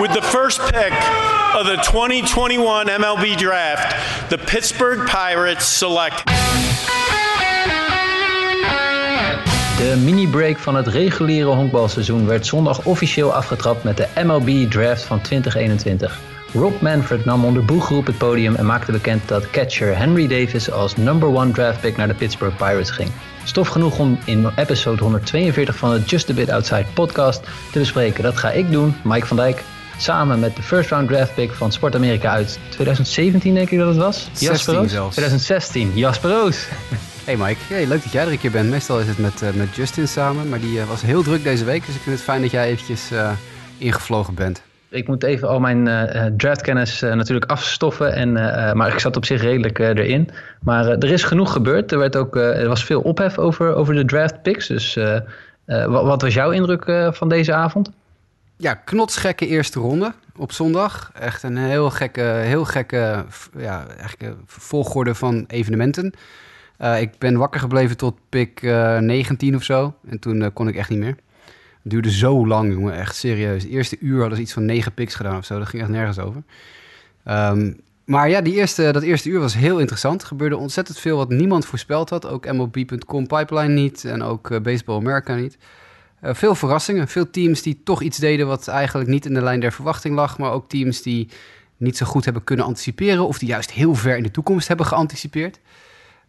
With the first pick of the 2021 MLB Draft, the Pittsburgh Pirates select. De mini-break van het reguliere honkbalseizoen werd zondag officieel afgetrapt met de MLB Draft van 2021. Rob Manfred nam onder boeggroep het podium en maakte bekend dat catcher Henry Davis als number one draft pick naar de Pittsburgh Pirates ging. Stof genoeg om in episode 142 van de Just a Bit Outside podcast te bespreken. Dat ga ik doen, Mike van Dijk, samen met de first round draft pick van Sport Amerika uit 2017 denk ik dat het was. 16 Roos? zelfs. 2016, Jasper Roos. Hey Mike, hey, leuk dat jij er een keer bent. Meestal is het met, eh, met Justin samen, maar die eh, was heel druk deze week. Dus ik vind het fijn dat jij eventjes eh, ingevlogen bent. Ik moet even al mijn draftkennis natuurlijk afstoffen. En, maar ik zat op zich redelijk erin. Maar er is genoeg gebeurd. Er, werd ook, er was veel ophef over, over de draft picks. Dus wat, wat was jouw indruk van deze avond? Ja, knotsgekke eerste ronde op zondag. Echt een heel gekke, heel gekke ja, eigenlijk, eh, volgorde van evenementen. Eh, ik ben wakker gebleven tot pick eh, 19 of zo. En toen eh, kon ik echt niet meer. Het duurde zo lang, jongen. Echt serieus. De eerste uur hadden ze iets van 9 picks gedaan of zo. Dat ging echt nergens over. Ehm, maar ja, die eerste, dat eerste uur was heel interessant. Er gebeurde ontzettend veel wat niemand voorspeld had. Ook MLB.com Pipeline niet en ook eh, Baseball America niet. Eh, veel verrassingen. Veel teams die toch iets deden wat eigenlijk niet in de lijn der verwachting lag. Maar ook teams die niet zo goed hebben kunnen anticiperen. Of die juist heel ver in de toekomst hebben geanticipeerd.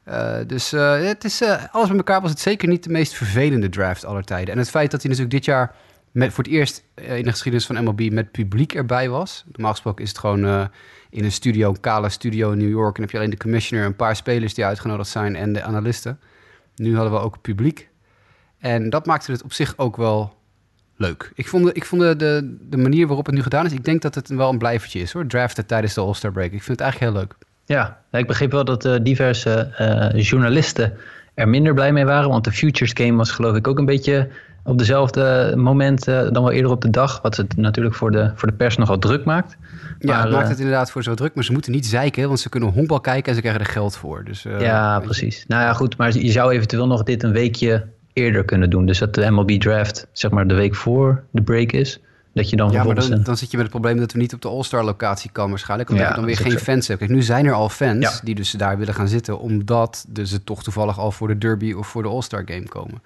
Eh, dus eh, het is, alles bij elkaar was het zeker niet de meest vervelende draft aller tijden. En het feit dat hij natuurlijk dit jaar met, voor het eerst in de geschiedenis van MLB met publiek erbij was. Normaal gesproken is het gewoon in een studio, een kale studio in New York. En heb je alleen de commissioner, een paar spelers die uitgenodigd zijn en de analisten. Nu hadden we ook publiek. En dat maakte het op zich ook wel leuk. Ik vond, de, ik vond de, de, de manier waarop het nu gedaan is, ik denk dat het wel een blijvertje is hoor. Draften tijdens de All-Star break. Ik vind het eigenlijk heel leuk. Ja, ik begreep wel dat eh, diverse eh, journalisten er minder blij mee waren. Want de Futures Game was geloof ik ook een beetje op dezelfde moment eh, dan wel eerder op de dag. Wat het natuurlijk voor de, voor de pers nogal druk maakt. Ja, Maar, het maakt het inderdaad voor zo druk, maar ze moeten niet zeiken, want ze kunnen honkbal kijken en ze krijgen er geld voor. Dus, ja, precies. Nou ja, goed. Maar je zou eventueel nog dit een weekje eerder kunnen doen. Dus dat de MLB Draft zeg maar de week voor de break is. Dat je dan Ja, maar dan, een- dan zit je met het probleem dat we niet op de All-Star locatie kan waarschijnlijk. Omdat Ja, je dan weer geen zo. fans hebt. Kijk, nu zijn er al fans Ja. die dus daar willen gaan zitten, omdat dus ze toch toevallig al voor de Derby of voor de All-Star game komen.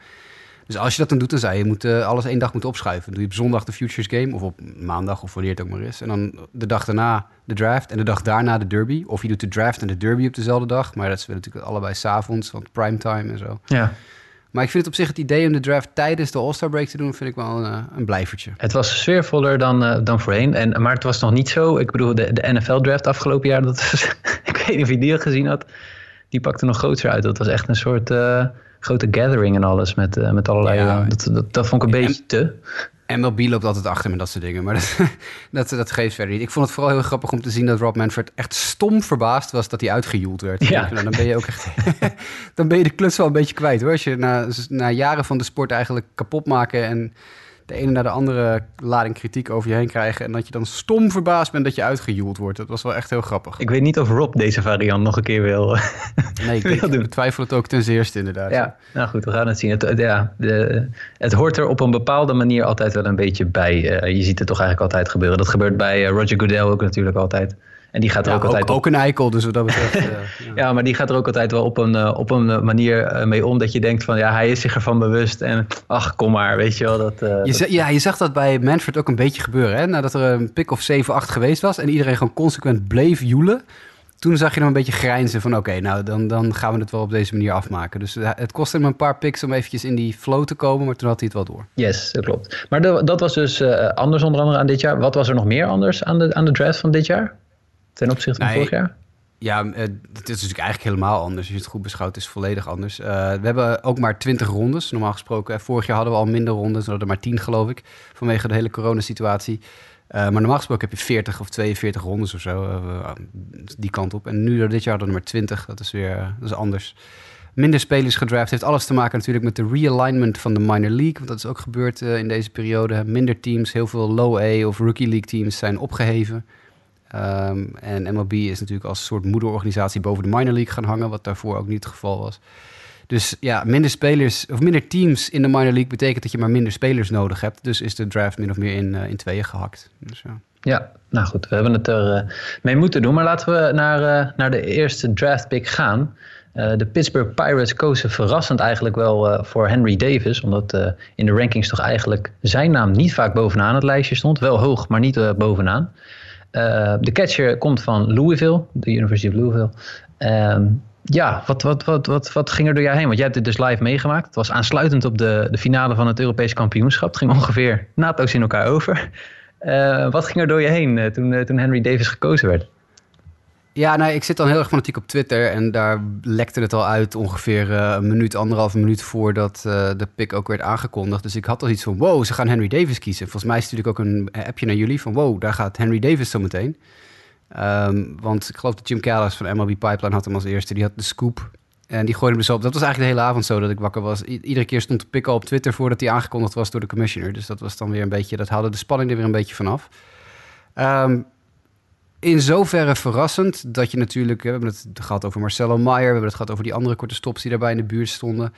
Dus als je dat dan doet, dan zou je moet, eh, alles één dag moeten opschuiven. Dan doe je op zondag de Futures Game of op maandag of wanneer het ook maar is. En dan de dag daarna de draft en de dag daarna de Derby. Of je doet de draft en de Derby op dezelfde dag. Maar dat is natuurlijk allebei s'avonds, want primetime en zo. ja. Maar ik vind het op zich het idee om de draft tijdens de All-Star break te doen, vind ik wel een, eh, een blijvertje. Het was sfeervoller dan, eh, dan voorheen. En, maar het was nog niet zo. Ik bedoel, de, de NFL-draft afgelopen jaar, dat was, ik weet niet of je die al gezien had. Die pakte nog groter uit. Dat was echt een soort eh, grote gathering en alles. Met, met allerlei. Ja. dat, dat, dat vond ik een En- beetje te. MLB loopt altijd achter met dat soort dingen, maar dat, dat, dat geeft verder niet. Ik vond het vooral heel grappig om te zien dat Rob Manfred echt stom verbaasd was dat hij uitgejoeld werd. Ja. Nou, dan ben je ook echt, dan ben je de kluts wel een beetje kwijt hoor. Als je na, na jaren van de sport eigenlijk kapot maken en de ene naar de andere lading kritiek over je heen krijgen en dat je dan stom verbaasd bent dat je uitgejoeld wordt. Dat was wel echt heel grappig. Ik weet niet of Rob deze variant nog een keer wil. nee, ik, wil ik doen. betwijfel het ook ten zeerste inderdaad. ja, nou goed, we gaan het zien. Het, het- ja, de, het hoort er op een bepaalde manier altijd wel een beetje bij. Eh, je ziet het toch eigenlijk altijd gebeuren. Dat gebeurt bij eh, Roger Goodell ook natuurlijk altijd. En die gaat er Ja, ook altijd ook, op ook een eikel, dus wat dat betreft. eh, ja. Ja, maar die gaat er ook altijd wel op een, eh, op een manier eh, mee om dat je denkt van ja, hij is zich ervan bewust en ach, kom maar, weet je wel. Dat, Je, dat- ja, je zag dat bij Manfred ook een beetje gebeuren. Hè? Nadat er een pick of 7, 8 geweest was en iedereen gewoon consequent bleef joelen. Toen zag je hem een beetje grijnzen van oké, nou dan, dan gaan we het wel op deze manier afmaken. Dus het kostte hem een paar picks om eventjes in die flow te komen, maar toen had hij het wel door. Yes, dat klopt. Maar de- dat was dus anders onder andere aan dit jaar. Wat was er nog meer anders aan de, aan de draft van dit jaar? Ten opzichte van Nee. vorig jaar? Ja, eh, het is natuurlijk eigenlijk helemaal anders. Als je het goed beschouwt, is het volledig anders. Eh, we hebben ook maar 20 rondes. Normaal gesproken, eh, vorig jaar hadden we al minder rondes. We hadden er maar 10 geloof ik, vanwege de hele coronasituatie. Eh maar normaal gesproken heb je 40 of 42 rondes of zo, die kant op. En nu dit jaar hadden we maar 20. Dat is weer dat is anders. Minder spelers gedraft heeft alles te maken natuurlijk met de realignment van de minor league. Want dat is ook gebeurd in deze periode. Minder teams, heel veel low A of rookie league teams zijn opgeheven. Ehm, en MLB is natuurlijk als soort moederorganisatie boven de minor league gaan hangen, wat daarvoor ook niet het geval was. Dus ja, minder spelers of minder teams in de minor league betekent dat je maar minder spelers nodig hebt. Dus is de draft min of meer in, eh, in tweeën gehakt. Dus ja. Ja, nou goed, we hebben het er uh, mee moeten doen. Maar laten we naar, uh, naar de eerste draft pick gaan. De Pittsburgh Pirates kozen verrassend eigenlijk wel voor Henry Davis. Omdat in de rankings toch eigenlijk zijn naam niet vaak bovenaan het lijstje stond. Wel hoog, maar niet bovenaan. De catcher komt van Louisville, de University of Louisville. Ehm, ja, wat, wat, wat, wat, wat ging er door jou heen? Want jij hebt dit dus live meegemaakt. Het was aansluitend op de, de finale van het Europese kampioenschap. Het ging ongeveer naadloos in elkaar over. Uh, wat ging er door je heen uh, toen, toen Henry Davis gekozen werd? Ja, nou, ik zit dan heel erg fanatiek op Twitter. En daar lekte het al uit ongeveer een minuut, anderhalve minuut voordat de pick ook werd aangekondigd. Dus ik had al iets van, wow, ze gaan Henry Davis kiezen. Volgens mij stuurde ik ook een appje naar jullie van, wow, daar gaat Henry Davis zo meteen. Um, want ik geloof dat Jim Callis van MLB Pipeline had hem als eerste. Die had de scoop. En die gooide hem dus op. Dat was eigenlijk de hele avond zo dat ik wakker was. iedere keer stond de pick al op Twitter voordat hij aangekondigd was door de commissioner. Dus dat was dan weer een beetje, dat haalde de spanning er weer een beetje vanaf. Um, in zoverre verrassend dat je natuurlijk, we hebben het gehad over Marcelo Meyer, we hebben het gehad over die andere korte stops die daarbij in de buurt stonden.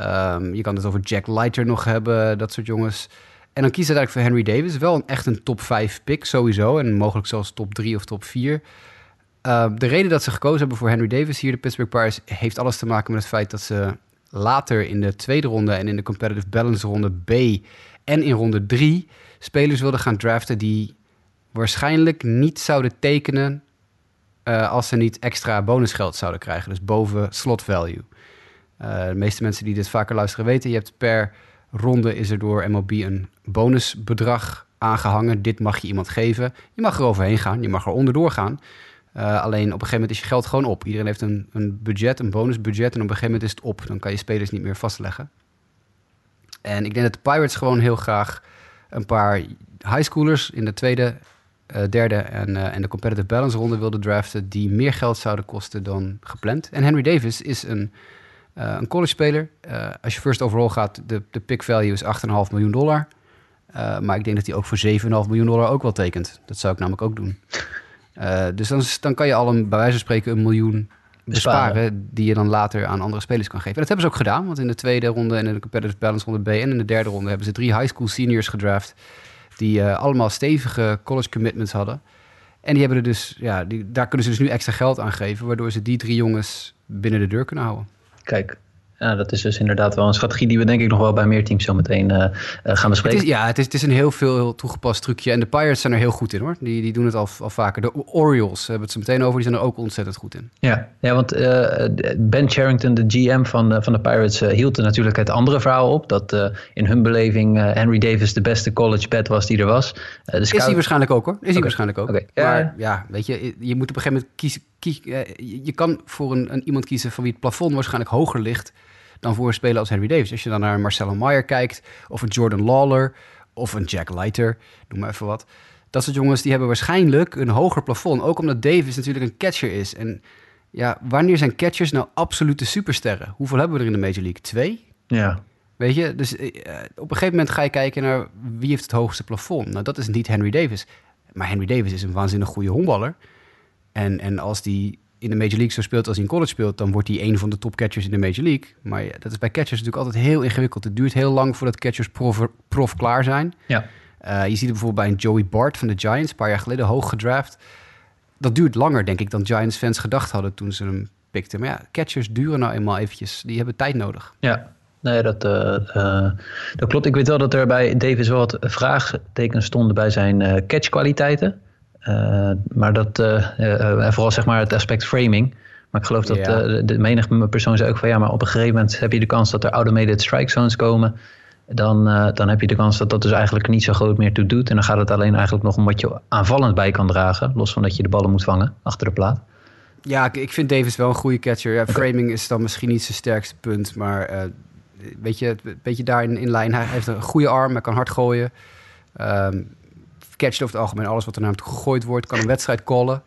Um, je kan het over Jack Leiter nog hebben, dat soort jongens. En dan kies je eigenlijk voor Henry Davis. Wel een, echt een top 5 pick sowieso. En mogelijk zelfs top 3 of top 4. Uh, de reden dat ze gekozen hebben voor Henry Davis hier, de Pittsburgh Pirates, heeft alles te maken met het feit dat ze later in de tweede ronde en in de competitive balance ronde B en in ronde 3 spelers wilden gaan draften die waarschijnlijk niet zouden tekenen uh, als ze niet extra bonusgeld zouden krijgen. Dus boven slot value. Uh, de meeste mensen die dit vaker luisteren weten, je hebt per ronde is er door MLB een bonusbedrag aangehangen. Dit mag je iemand geven. Je mag er overheen gaan, je mag er onderdoor gaan. Uh, alleen op een gegeven moment is je geld gewoon op. Iedereen heeft een, een budget, een bonusbudget. En op een gegeven moment is het op. Dan kan je spelers niet meer vastleggen. En ik denk dat de Pirates gewoon heel graag een paar highschoolers in de tweede, uh, derde en, uh, en de competitive balance ronde wilden draften. die meer geld zouden kosten dan gepland. En Henry Davis is een uh, een college speler. Als je first overall gaat, de, de pick value is 8,5 miljoen dollar. Maar ik denk dat hij ook voor 7,5 miljoen dollar ook wel tekent. Dat zou ik namelijk ook doen. dus dan, dan kan je al een, bij wijze van spreken een miljoen besparen, besparen. die je dan later aan andere spelers kan geven. En dat hebben ze ook gedaan, want in de tweede ronde en in de competitive balance ronde B en in de derde ronde hebben ze drie high school seniors gedraft die allemaal stevige college commitments hadden. En die hebben er dus, ja, die, daar kunnen ze dus nu extra geld aan geven, waardoor ze die drie jongens binnen de deur kunnen houden. Kijk, ja, dat is dus inderdaad wel een strategie die we denk ik nog wel bij meer teams zo meteen uh, gaan bespreken. Het is, ja, het is, het is een heel veel toegepast trucje. En de Pirates zijn er heel goed in hoor. Die, die doen het al, al vaker. De Orioles hebben het zo meteen over, die zijn er ook ontzettend goed in. Ja, ja want uh, Ben Charrington, de GM van, uh, van de Pirates, hield er natuurlijk het andere verhaal op. Dat in hun beleving Henry Davis de beste college bet was die er was. Scout... Is hij waarschijnlijk ook hoor. Is okay. hij waarschijnlijk ook. Okay. Maar ja, weet je, je moet op een gegeven moment kiezen. Kies, je kan voor een, een, iemand kiezen van wie het plafond waarschijnlijk hoger ligt dan voor een speler als Henry Davis. Als je dan naar Marcelo Meyer kijkt, of een Jordan Lawler, of een Jack Leiter, noem maar even wat. Dat soort jongens die hebben waarschijnlijk een hoger plafond. Ook omdat Davis natuurlijk een catcher is. En ja, wanneer zijn catchers nou absolute supersterren? Hoeveel hebben we er in de Major League? Twee? Ja. Weet je, dus uh, op een gegeven moment ga je kijken naar wie heeft het hoogste plafond. Nou, dat is niet Henry Davis. Maar Henry Davis is een waanzinnig goede honkballer. En, en als die in de Major League zo speelt als hij in college speelt, dan wordt hij een van de top catchers in de Major League. Maar dat is bij catchers natuurlijk altijd heel ingewikkeld. Het duurt heel lang voordat catchers prof, prof klaar zijn. Ja. Uh, je ziet het bijvoorbeeld bij een Joey Bart van de Giants, een paar jaar geleden, hoog gedraft. Dat duurt langer, denk ik, dan Giants-fans gedacht hadden toen ze hem pikten. Maar ja, catchers duren nou eenmaal eventjes. Die hebben tijd nodig. Ja, Nee, dat, uh, uh, dat klopt. Ik weet wel dat er bij Davis wel wat vraagtekens stonden bij zijn catchkwaliteiten. Uh, maar dat, uh, vooral zeg maar het aspect framing. Maar ik geloof dat ja. de, menige persoon zei ook van ja, maar op een gegeven moment heb je de kans dat er automated strike zones komen. Dan, dan heb je de kans dat dat dus eigenlijk niet zo groot meer toe doet. En dan gaat het alleen eigenlijk nog om wat je aanvallend bij kan dragen. Los van dat je de ballen moet vangen achter de plaat. Ja, ik vind Davis wel een goede catcher. Ja, framing is dan misschien niet zijn sterkste punt. Maar uh, weet je, een beetje daarin in lijn. Hij heeft een goede arm, hij kan hard gooien. Um, catcht over het algemeen alles wat er naar hem gegooid wordt. Kan een wedstrijd callen.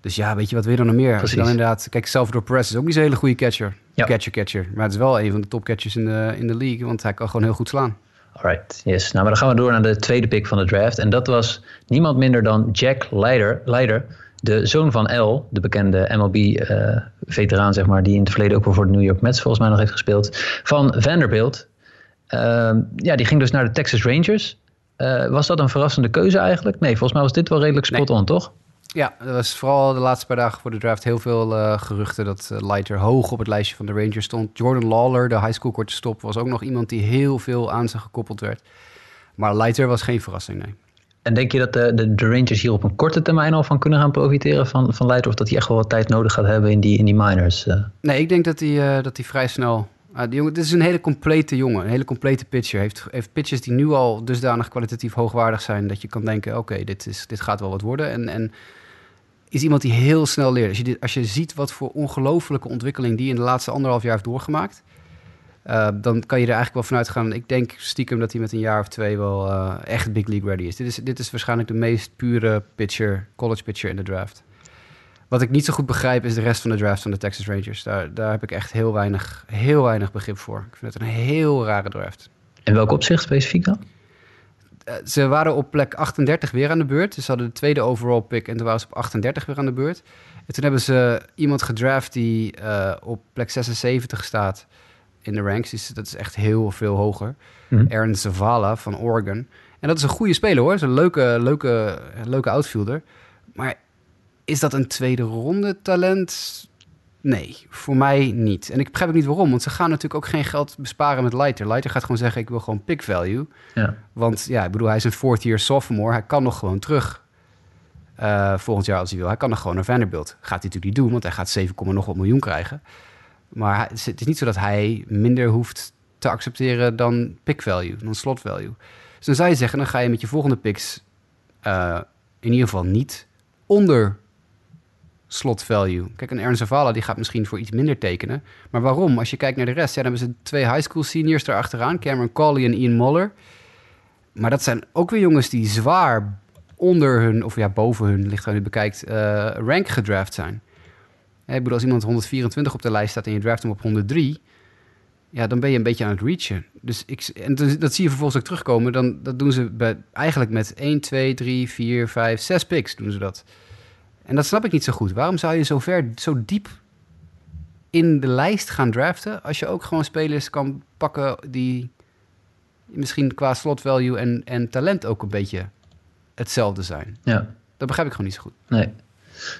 Dus ja, weet je, wat wil je dan nog meer? Precies. Als je dan inderdaad... Kijk, Salvador Perez is ook niet zo'n hele goede catcher. Ja. Catcher, catcher. Maar het is wel een van de topcatchers in de, in de league. Want hij kan gewoon heel goed slaan. Alright, yes. Nou, maar dan gaan we door naar de tweede pick van de draft. En dat was niemand minder dan Jack Leiter, Leiter de zoon van L, de bekende MLB-veteraan, uh, zeg maar, die in het verleden ook wel voor de New York Mets volgens mij nog heeft gespeeld, van Vanderbilt. Uh, ja, die ging dus naar de Texas Rangers. Eh, was dat een verrassende keuze eigenlijk? Nee, volgens mij was dit wel redelijk spot on, toch? Ja, er was vooral de laatste paar dagen voor de draft heel veel uh, geruchten dat uh, Leiter hoog op het lijstje van de Rangers stond. Jordan Lawler, de high school korte stop, was ook nog iemand die heel veel aan ze gekoppeld werd. Maar Leiter was geen verrassing, nee. En denk je dat de, de, de, Rangers hier op een korte termijn al van kunnen gaan profiteren van, van Leiter? Of dat hij echt wel wat tijd nodig gaat hebben in die, in die minors? Nee, ik denk dat hij, dat hij vrij snel uh, dit is een hele complete jongen, een hele complete pitcher. Heeft, heeft pitches die nu al dusdanig kwalitatief hoogwaardig zijn dat je kan denken: oké, dit gaat wel wat worden. En, en is iemand die heel snel leert. Als je, dit, als je ziet wat voor ongelofelijke ontwikkeling die in de laatste anderhalf jaar heeft doorgemaakt, uh, dan kan je er eigenlijk wel vanuit gaan. Ik denk stiekem dat hij met een jaar of twee wel uh, echt big league ready is. Dit, is. dit is waarschijnlijk de meest pure pitcher, college pitcher in de draft. Wat ik niet zo goed begrijp is de rest van de draft van de Texas Rangers. Daar, daar heb ik echt heel weinig, heel weinig begrip voor. Ik vind het een heel rare draft. In welk opzicht specifiek dan? Uh, ze waren op plek 38 weer aan de beurt. Dus ze hadden de tweede overall pick en toen waren ze op 38 weer aan de beurt. En toen hebben ze iemand gedraft die uh, op plek 76 staat in de ranks. Dus dat is echt heel veel hoger. Mm -hmm. Aaron Zavala van Oregon. En dat is een goede speler hoor. Dat is een leuke, leuke, leuke outfielder. Maar is dat een tweede ronde talent? Nee, voor mij niet. En ik begrijp ook niet waarom, want ze gaan natuurlijk ook geen geld besparen met Leiter. Leiter gaat gewoon zeggen, ik wil gewoon pick value. Ja. Want ja, ik bedoel, hij is een fourth year sophomore. Hij kan nog gewoon terug uh, volgend jaar als hij wil. Hij kan nog gewoon naar Vanderbilt. Gaat hij natuurlijk niet doen, want hij gaat 7, nog wat miljoen krijgen. Maar het is niet zo dat hij minder hoeft te accepteren dan pick value, dan slot value. Dus dan zou je zeggen, dan ga je met je volgende picks uh, in ieder geval niet onder slot value. Kijk, een Ernst Zavala die gaat misschien voor iets minder tekenen. Maar waarom? Als je kijkt naar de rest, dan hebben ze twee high school seniors erachteraan. Cameron Colley en Ian Moller. Maar dat zijn ook weer jongens die zwaar onder hun, of ja, boven hun, ligt aan u bekijkt, uh, rank gedraft zijn. Ik bedoel, als iemand 124 op de lijst staat en je draft hem op 103... Ja, dan ben je een beetje aan het reachen. Dus ik, en dat zie je vervolgens ook terugkomen. Dan, dat doen ze bij, eigenlijk met 1, 2, 3, 4, 5, 6 picks doen ze dat. En dat snap ik niet zo goed. Waarom zou je zo ver, zo diep in de lijst gaan draften... als je ook gewoon spelers kan pakken die misschien qua slot value en, en talent ook een beetje hetzelfde zijn? Ja. Dat begrijp ik gewoon niet zo goed. Nee.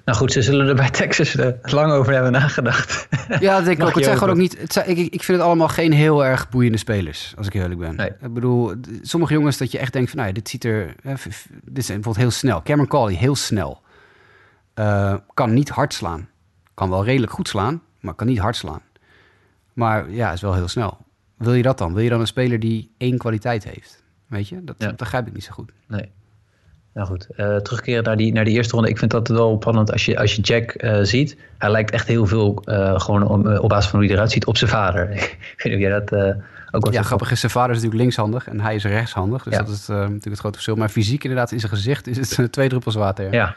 Nou goed, ze zullen er bij Texas uh, lang over hebben nagedacht. Ja, dat denk ik ook. Het zijn gewoon ook niet. Het zijn, ik, ik vind het allemaal geen heel erg boeiende spelers, als ik eerlijk ben. Nee. Ik bedoel, sommige jongens dat je echt denkt van, nou, ja, dit ziet er, eh, dit is bijvoorbeeld heel snel. Cameron Colley, heel snel. Uh, kan niet hard slaan. Kan wel redelijk goed slaan, maar kan niet hard slaan. Maar ja, is wel heel snel. Wil je dat dan? Wil je dan een speler die één kwaliteit heeft? Weet je, dat, Ja. dat begrijp ik niet zo goed. Nee. Nou goed, eh, terugkeren naar die, naar die eerste ronde. Ik vind dat wel opvallend als je, als je Jack eh, ziet. Hij lijkt echt heel veel, eh, gewoon om, eh, op basis van hoe hij eruit ziet, op zijn vader. ik weet niet of jij dat eh, ook Ja, grappig is, zijn vader is natuurlijk linkshandig en hij is rechtshandig. Dus Ja. dat is eh, natuurlijk het grote verschil. Maar fysiek inderdaad in zijn gezicht is het eh, twee druppels water. Ja. Ja, nou,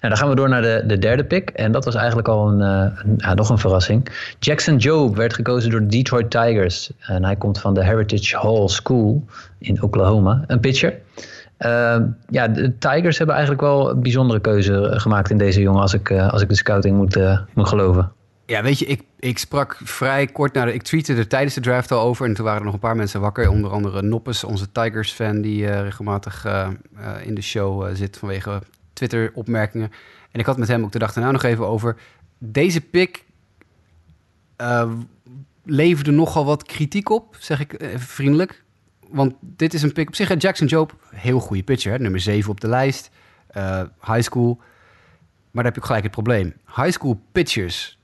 dan gaan we door naar de, de derde pick. En dat was eigenlijk al een, eh, een- ja, nog een verrassing. Jackson Jobe werd gekozen door de Detroit Tigers. En hij komt van de Heritage Hall School in Oklahoma. Een pitcher. Ja, de Tigers hebben eigenlijk wel een bijzondere keuze gemaakt in deze jongen... als ik, eh, als ik de scouting moet, eh, moet geloven. Ja, weet je, ik, ik sprak vrij kort na de... Ik tweette er tijdens de draft al over. En toen waren er nog een paar mensen wakker. Onder andere Noppes, onze Tigers-fan... die eh, regelmatig eh, eh, in de show zit vanwege Twitter-opmerkingen. En ik had met hem ook de dag daarna nog even over... Deze pick leverde nogal wat kritiek op, zeg ik vriendelijk. Want dit is een pick op zich. Jackson Job, heel goede pitcher. Hè? Nummer 7 op de lijst. high school. Maar daar heb ik gelijk het probleem. High school pitchers,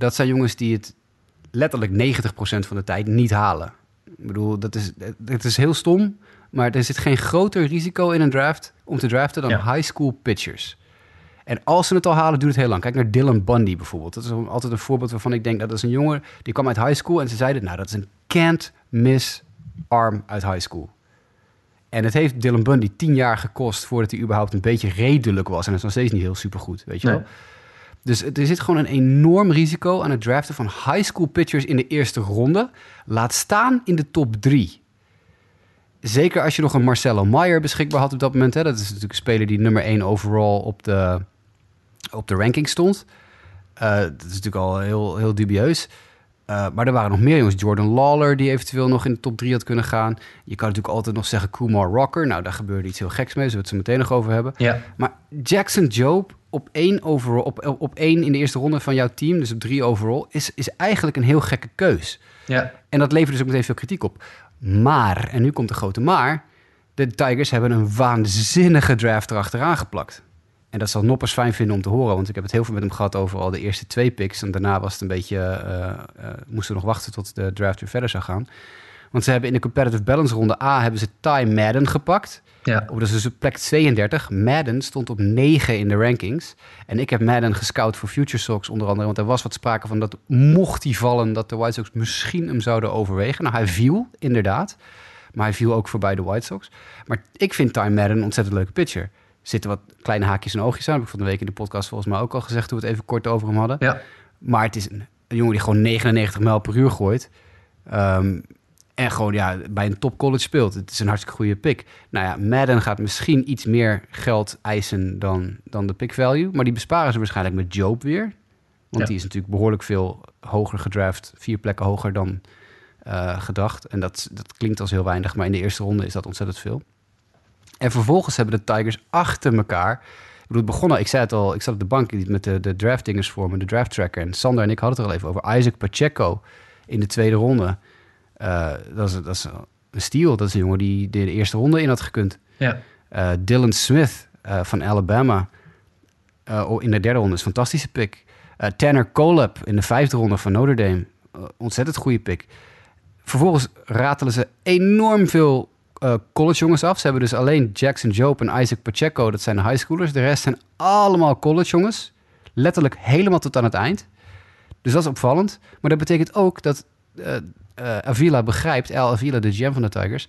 dat zijn jongens die het letterlijk 90% van de tijd niet halen. Ik bedoel, dat is, het is heel stom, maar er zit geen groter risico in een draft om te draften dan Ja. high school pitchers. En als ze het al halen, duurt het heel lang. Kijk naar Dylan Bundy bijvoorbeeld. Dat is altijd een voorbeeld waarvan ik denk dat is een jongen die kwam uit high school en ze zeiden, nou, dat is een can't miss arm uit high school. En het heeft Dylan Bundy tien jaar gekost voordat hij überhaupt een beetje redelijk was. En dat is nog steeds niet heel supergoed, weet je Nee. wel. Dus er zit gewoon een enorm risico aan het draften van high school pitchers in de eerste ronde. Laat staan in de top drie. Zeker als je nog een Marcelo Meyer beschikbaar had op dat moment. Hè. Dat is natuurlijk een speler die nummer 1 overall op de, op de ranking stond. Eh, dat is natuurlijk al heel, heel dubieus. Uh, maar er waren nog meer jongens. Jordan Lawler, die eventueel nog in de top 3 had kunnen gaan. Je kan natuurlijk altijd nog zeggen Kumar Rocker. Nou, daar gebeurde iets heel geks mee. Zullen we het zo meteen nog over hebben. Ja. Maar Jackson Job op één, overall, op, op één in de eerste ronde van jouw team, dus op drie overall, is, is eigenlijk een heel gekke keus. Ja. En dat levert dus ook meteen veel kritiek op. Maar, en nu komt de grote maar, de Tigers hebben een waanzinnige draft erachteraan geplakt. En dat zal Noppers fijn vinden om te horen, want ik heb het heel veel met hem gehad over al de eerste twee picks. En daarna was het een beetje, uh, uh, moesten we nog wachten tot de draft weer verder zou gaan. Want ze hebben in de competitive balance ronde A hebben ze Ty Madden gepakt. Ja. Op dus op plek 32. Madden stond op 9 in de rankings. En ik heb Madden gescout voor Future Sox onder andere. Want er was wat sprake van dat mocht hij vallen, dat de White Sox misschien hem zouden overwegen. Nou, hij viel inderdaad. Maar hij viel ook voorbij de White Sox. Maar ik vind Ty Madden een ontzettend leuke pitcher. Er zitten wat kleine haakjes en oogjes aan. Dat heb ik van de week in de podcast volgens mij ook al gezegd toen we het even kort over hem hadden. Ja. Maar het is een, een jongen die gewoon 99 mijl per uur gooit. Um, en gewoon ja, bij een top college speelt. Het is een hartstikke goede pick. Nou ja, Madden gaat misschien iets meer geld eisen dan, dan de pick value. Maar die besparen ze waarschijnlijk met Job weer. Want Ja. die is natuurlijk behoorlijk veel hoger gedraft. Vier plekken hoger dan eh, gedacht. En dat, dat klinkt als heel weinig. Maar in de eerste ronde is dat ontzettend veel. En vervolgens hebben de Tigers achter elkaar... Ik bedoel, het begon al, ik zei het al, ik zat op de bank met de, de draftingers voor me, de draft tracker. En Sander en ik hadden het er al even over. Isaac Pacheco in de tweede ronde. Uh, dat, is, dat is een steal. Dat is een jongen die de eerste ronde in had gekund. Ja. Uh, Dylan Smith uh, van Alabama in de derde ronde is een fantastische pick. Tanner Coleb in de vijfde ronde van Notre Dame. Ontzettend goede pick. Vervolgens ratelen ze enorm veel uh, collegejongens af. Ze hebben dus alleen Jackson Job en Isaac Pacheco. Dat zijn de high schoolers. De rest zijn allemaal collegejongens. Letterlijk helemaal tot aan het eind. Dus dat is opvallend. Maar dat betekent ook dat uh, uh, Avila begrijpt, El Avila, de GM van de Tigers,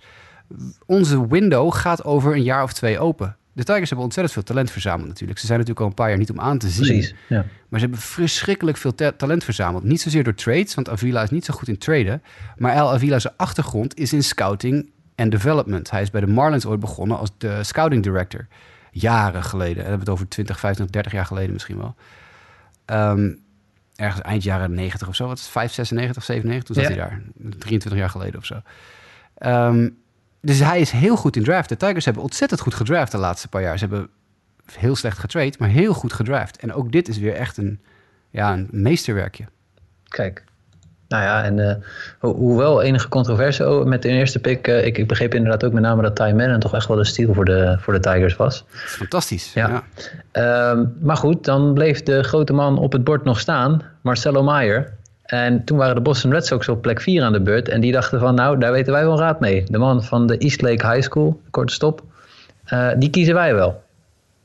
onze window gaat over een jaar of twee open. De Tigers hebben ontzettend veel talent verzameld natuurlijk. Ze zijn natuurlijk al een paar jaar niet om aan te zien. Precies, ja. Maar ze hebben verschrikkelijk veel ta talent verzameld. Niet zozeer door trades, want Avila is niet zo goed in traden. Maar El Avila's achtergrond is in scouting en development. Hij is bij de Marlins ooit begonnen als de scouting director. Jaren geleden. En we hebben het over 20, 25, 30 jaar geleden misschien wel. Um, ergens eind jaren 90 of zo. Wat is het? 5, 96, 97? Toen zat Ja. hij daar. 23 jaar geleden of zo. Um, dus hij is heel goed in draft. De Tigers hebben ontzettend goed gedraft de laatste paar jaar. Ze hebben heel slecht getrade, maar heel goed gedraft. En ook dit is weer echt een, ja, een meesterwerkje. Kijk. Nou ja, en uh, ho hoewel enige controverse oh, met de eerste pick, uh, ik, ik, begreep inderdaad ook met name dat Ty Madden toch echt wel de steal voor de, voor de Tigers was. Fantastisch. Ja. ja. Um, maar goed, dan bleef de grote man op het bord nog staan, Marcelo Meyer. En toen waren de Boston Red Sox op plek 4 aan de beurt. En die dachten van, nou, daar weten wij wel raad mee. De man van de Eastlake High School, korte stop, uh, die kiezen wij wel.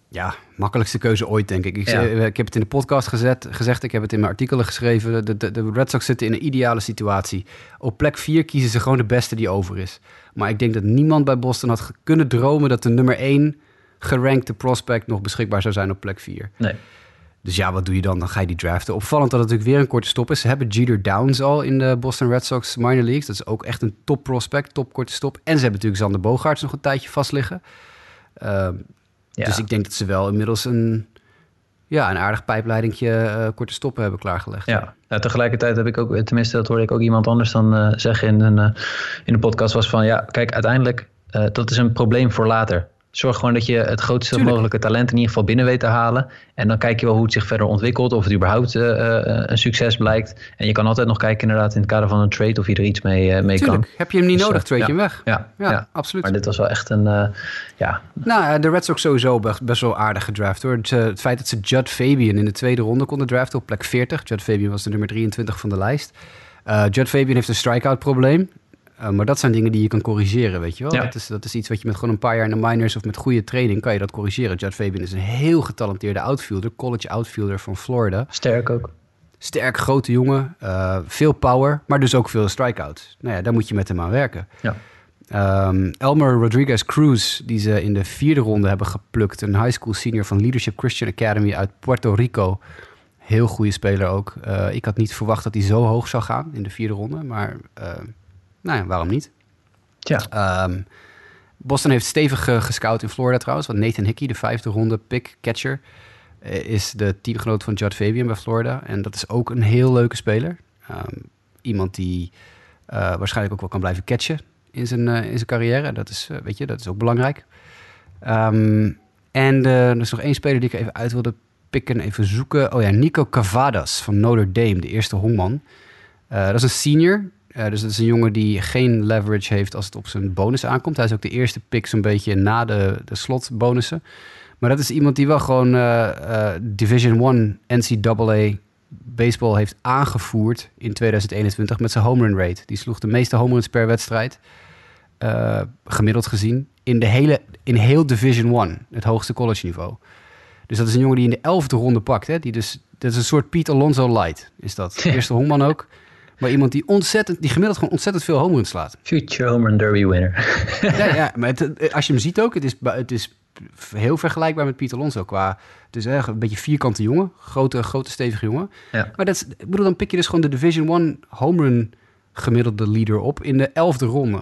Ja, makkelijkste keuze ooit, denk ik. Ik, ja. ik heb het in de podcast gezet, gezegd, ik heb het in mijn artikelen geschreven. De, de, de Red Sox zitten in een ideale situatie. Op plek 4 kiezen ze gewoon de beste die over is. Maar ik denk dat niemand bij Boston had kunnen dromen dat de nummer 1 gerankte prospect nog beschikbaar zou zijn op plek 4. Nee. Dus ja, wat doe je dan? Dan ga je die draften. Opvallend dat het natuurlijk weer een korte stop is. Ze hebben Jeter Downs al in de Boston Red Sox minor leagues. Dat is ook echt een top prospect, top korte stop. En ze hebben natuurlijk Zander Bogaerts nog een tijdje vast liggen. Uh, ja. Dus ik denk dat ze wel inmiddels een, ja, een aardig pijpleidingje uh, korte stoppen hebben klaargelegd. Ja, nou, tegelijkertijd heb ik ook, tenminste dat hoorde ik ook iemand anders dan uh, zeggen in, een, uh, in de podcast, was van ja, kijk, uiteindelijk, dat is een probleem voor later. Zorg gewoon dat je het grootste Tuurlijk. mogelijke talent in ieder geval binnen weet te halen. En dan kijk je wel hoe het zich verder ontwikkelt. Of het überhaupt uh, uh, een succes blijkt. En je kan altijd nog kijken inderdaad in het kader van een trade of je er iets mee, uh, mee Tuurlijk. kan. Heb je hem niet dus, nodig, trade je hem weg. Ja, ja, ja, absoluut. Maar dit was wel echt een, ja... Nou, de Red Sox sowieso best, wel aardig gedraft hoor. Het, het, feit dat ze Judd Fabian in de tweede ronde konden draften op plek 40. Judd Fabian was de nummer 23 van de lijst. Judd Fabian heeft een strikeout probleem. Uh, maar dat zijn dingen die je kan corrigeren, weet je wel. Ja. Dat, is, dat is iets wat je met gewoon een paar jaar in de minors of met goede training kan je dat corrigeren. Judd Fabian is een heel getalenteerde outfielder, college outfielder van Florida. Sterk ook. Sterk, grote jongen, uh, veel power, maar dus ook veel strikeouts. Nou ja, daar moet je met hem aan werken. Ja. Um, Elmer Rodriguez Cruz, die ze in de vierde ronde hebben geplukt. Een high school senior van Leadership Christian Academy uit Puerto Rico. Heel goede speler ook. Uh, ik had niet verwacht dat hij zo hoog zou gaan in de vierde ronde, maar... Uh, nou ja, waarom niet? Ja. Um, Boston heeft stevig uh, gescout in Florida trouwens. Want Nathan Hickey, de vijfde ronde pick catcher, uh, is de teamgenoot van Judd Fabian bij Florida. En dat is ook een heel leuke speler. Um, iemand die eh, waarschijnlijk ook wel kan blijven catchen in zijn, eh, in zijn carrière. Dat is, eh, weet je, dat is ook belangrijk. Ehm, en eh, er is nog één speler die ik even uit wilde pikken, even zoeken. Oh ja, Nico Cavadas van Notre Dame, de eerste Hongman. Eh, dat is een senior. Eh, dus dat is een jongen die geen leverage heeft als het op zijn bonus aankomt. Hij is ook de eerste pick zo'n beetje na de, de slotbonussen. Maar dat is iemand die wel gewoon eh, eh, Division 1 NCAA baseball heeft aangevoerd in 2021 met zijn home run rate. Die sloeg de meeste home runs per wedstrijd, gemiddeld gezien, in, de hele, in heel Division 1, het hoogste college niveau. Dus dat is een jongen die in de elfde ronde pakt. Hè? Die dus, dat is een soort Pete Alonso light, is dat. De eerste honkman ook. Maar iemand die ontzettend, die gemiddeld gewoon ontzettend veel home runs slaat. Future home run derby winner. Ja, ja maar het- als je hem ziet ook, het is, het is heel vergelijkbaar met Pieter Alonso. Qua, het is echt een beetje vierkante jongen, grote, grote stevige jongen. Ja. Maar dat is, ik bedoel, dan pik je dus gewoon de Division 1 home run gemiddelde leader op in de elfde ronde.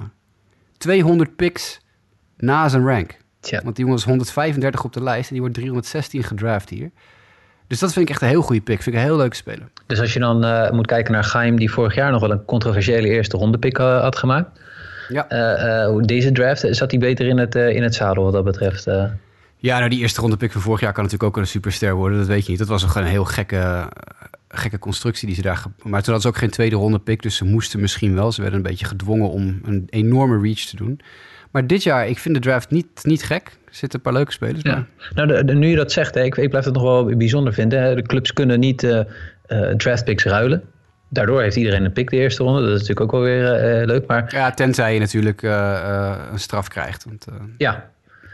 200 picks na zijn rank. Tja. Want die jongen is 135 op de lijst en die wordt 316 gedraft hier. Dus dat vind ik echt een heel goede pick. Vind ik een heel leuke speler. Dus als je dan eh, moet kijken naar Gaim, die vorig jaar nog wel een controversiële eerste ronde pick eh, had gemaakt. Ja. Eh, deze draft, zat hij beter in het, in het zadel wat dat betreft. Ja, nou die eerste ronde pick van vorig jaar kan natuurlijk ook een superster worden. Dat weet je niet. Dat was een gewoon een heel gekke, gekke constructie die ze daar... Maar toen hadden ze ook geen tweede ronde pick, dus ze moesten misschien wel. Ze werden een beetje gedwongen om een enorme reach te doen. Maar dit jaar, ik vind de draft niet, niet gek. Er zitten een paar leuke spelers bij. Ja. Nou, de, de- nu je dat zegt, hè, ik, ik blijf het nog wel bijzonder vinden. Hè. De clubs kunnen niet eh eh, draftpicks ruilen. Daardoor heeft iedereen een pick de eerste ronde. Dat is natuurlijk ook wel weer eh, leuk. Maar Ja, tenzij je natuurlijk een straf krijgt. Want, ja,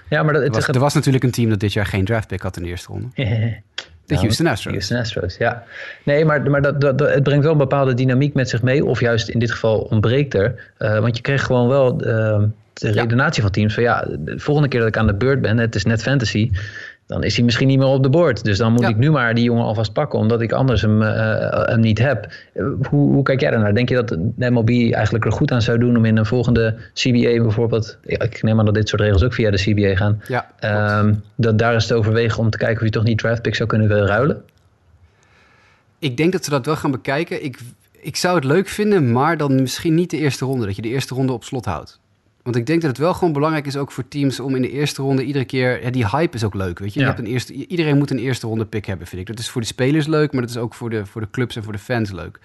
ja maar dat, er, was, er was natuurlijk een team dat dit jaar geen draft pick had in de eerste ronde. De Houston Astros. Houston Astros, ja. Nee, maar, maar dat, dat, dat- het brengt wel een bepaalde dynamiek met zich mee. Of juist in dit geval ontbreekt er. Eh, want je kreeg gewoon wel eh, de redenatie van teams. Van ja, de volgende keer dat ik aan de beurt ben, het is net fantasy. Dan is hij misschien niet meer op de board. Dus dan moet Ja. ik nu maar die jongen alvast pakken. Omdat ik anders hem, eh, hem niet heb. Eh, hoe, hoe kijk jij daarnaar? Denk je dat de MLB eigenlijk er goed aan zou doen om in een volgende CBA bijvoorbeeld. ja, Ik neem aan dat dit soort regels ook via de CBA gaan. Ja. Ehm, dat daar eens te overwegen om te kijken of je toch niet draftpicks zou kunnen ruilen. Ik denk dat ze dat wel gaan bekijken. Ik, ik zou het leuk vinden, maar dan misschien niet de eerste ronde. Dat je de eerste ronde op slot houdt. Want ik denk dat het wel gewoon belangrijk is ook voor teams om in de eerste ronde iedere keer... Ja, die hype is ook leuk, weet je. je hebt een eerste, iedereen moet een eerste ronde pick hebben, vind ik. Dat is voor de spelers leuk, maar dat is ook voor de, voor de clubs en voor de fans leuk.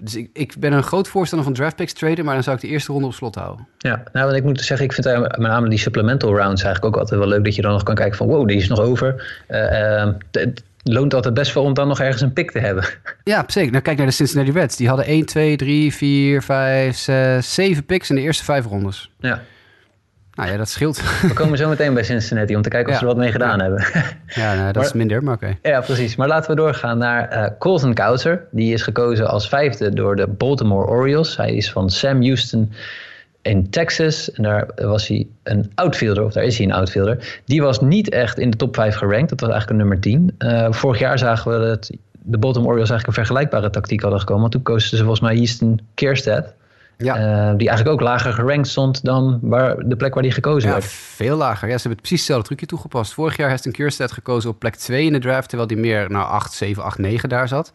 Dus ik, ik ben een groot voorstander van draft picks traden, maar dan zou ik de eerste ronde op slot houden. Ja, nou, want ik moet zeggen, ik vind met name die supplemental rounds eigenlijk ook altijd wel leuk. Dat je dan nog kan kijken van, wow, die is nog over. Eh, ehm, loont altijd best wel om dan nog ergens een pick te hebben. Ja, zeker. Nou, kijk naar de Cincinnati Reds. Die hadden 1, 2, 3, 4, 5, 6, 7 picks in de eerste vijf rondes. Ja, Nou ja, dat scheelt. we komen zo meteen bij Cincinnati om te kijken of Ja. ze er wat mee gedaan Ja. hebben. Ja, nou, dat Maar- is minder, maar oké. ja, precies. Maar laten we doorgaan naar eh Colton Cowser. Die is gekozen als vijfde door de Baltimore Orioles. Hij is van Sam Houston in Texas. En daar was hij een outfielder, of daar is hij een outfielder. Die was niet echt in de top 5 gerankt. Dat was eigenlijk een nummer 10. Eh, vorig jaar zagen we dat de Baltimore Orioles eigenlijk een vergelijkbare tactiek hadden gekomen. Want toen kozen ze volgens mij Houston Kierstead. Ja. eh, die eigenlijk ook lager gerankt stond dan waar, de plek waar die gekozen Ja, werd. veel lager. Ja, ze hebben precies hetzelfde trucje toegepast. Vorig jaar heeft een Kierstead gekozen op plek 2 in de draft, terwijl die meer naar 8, 7, 8, 9 daar zat.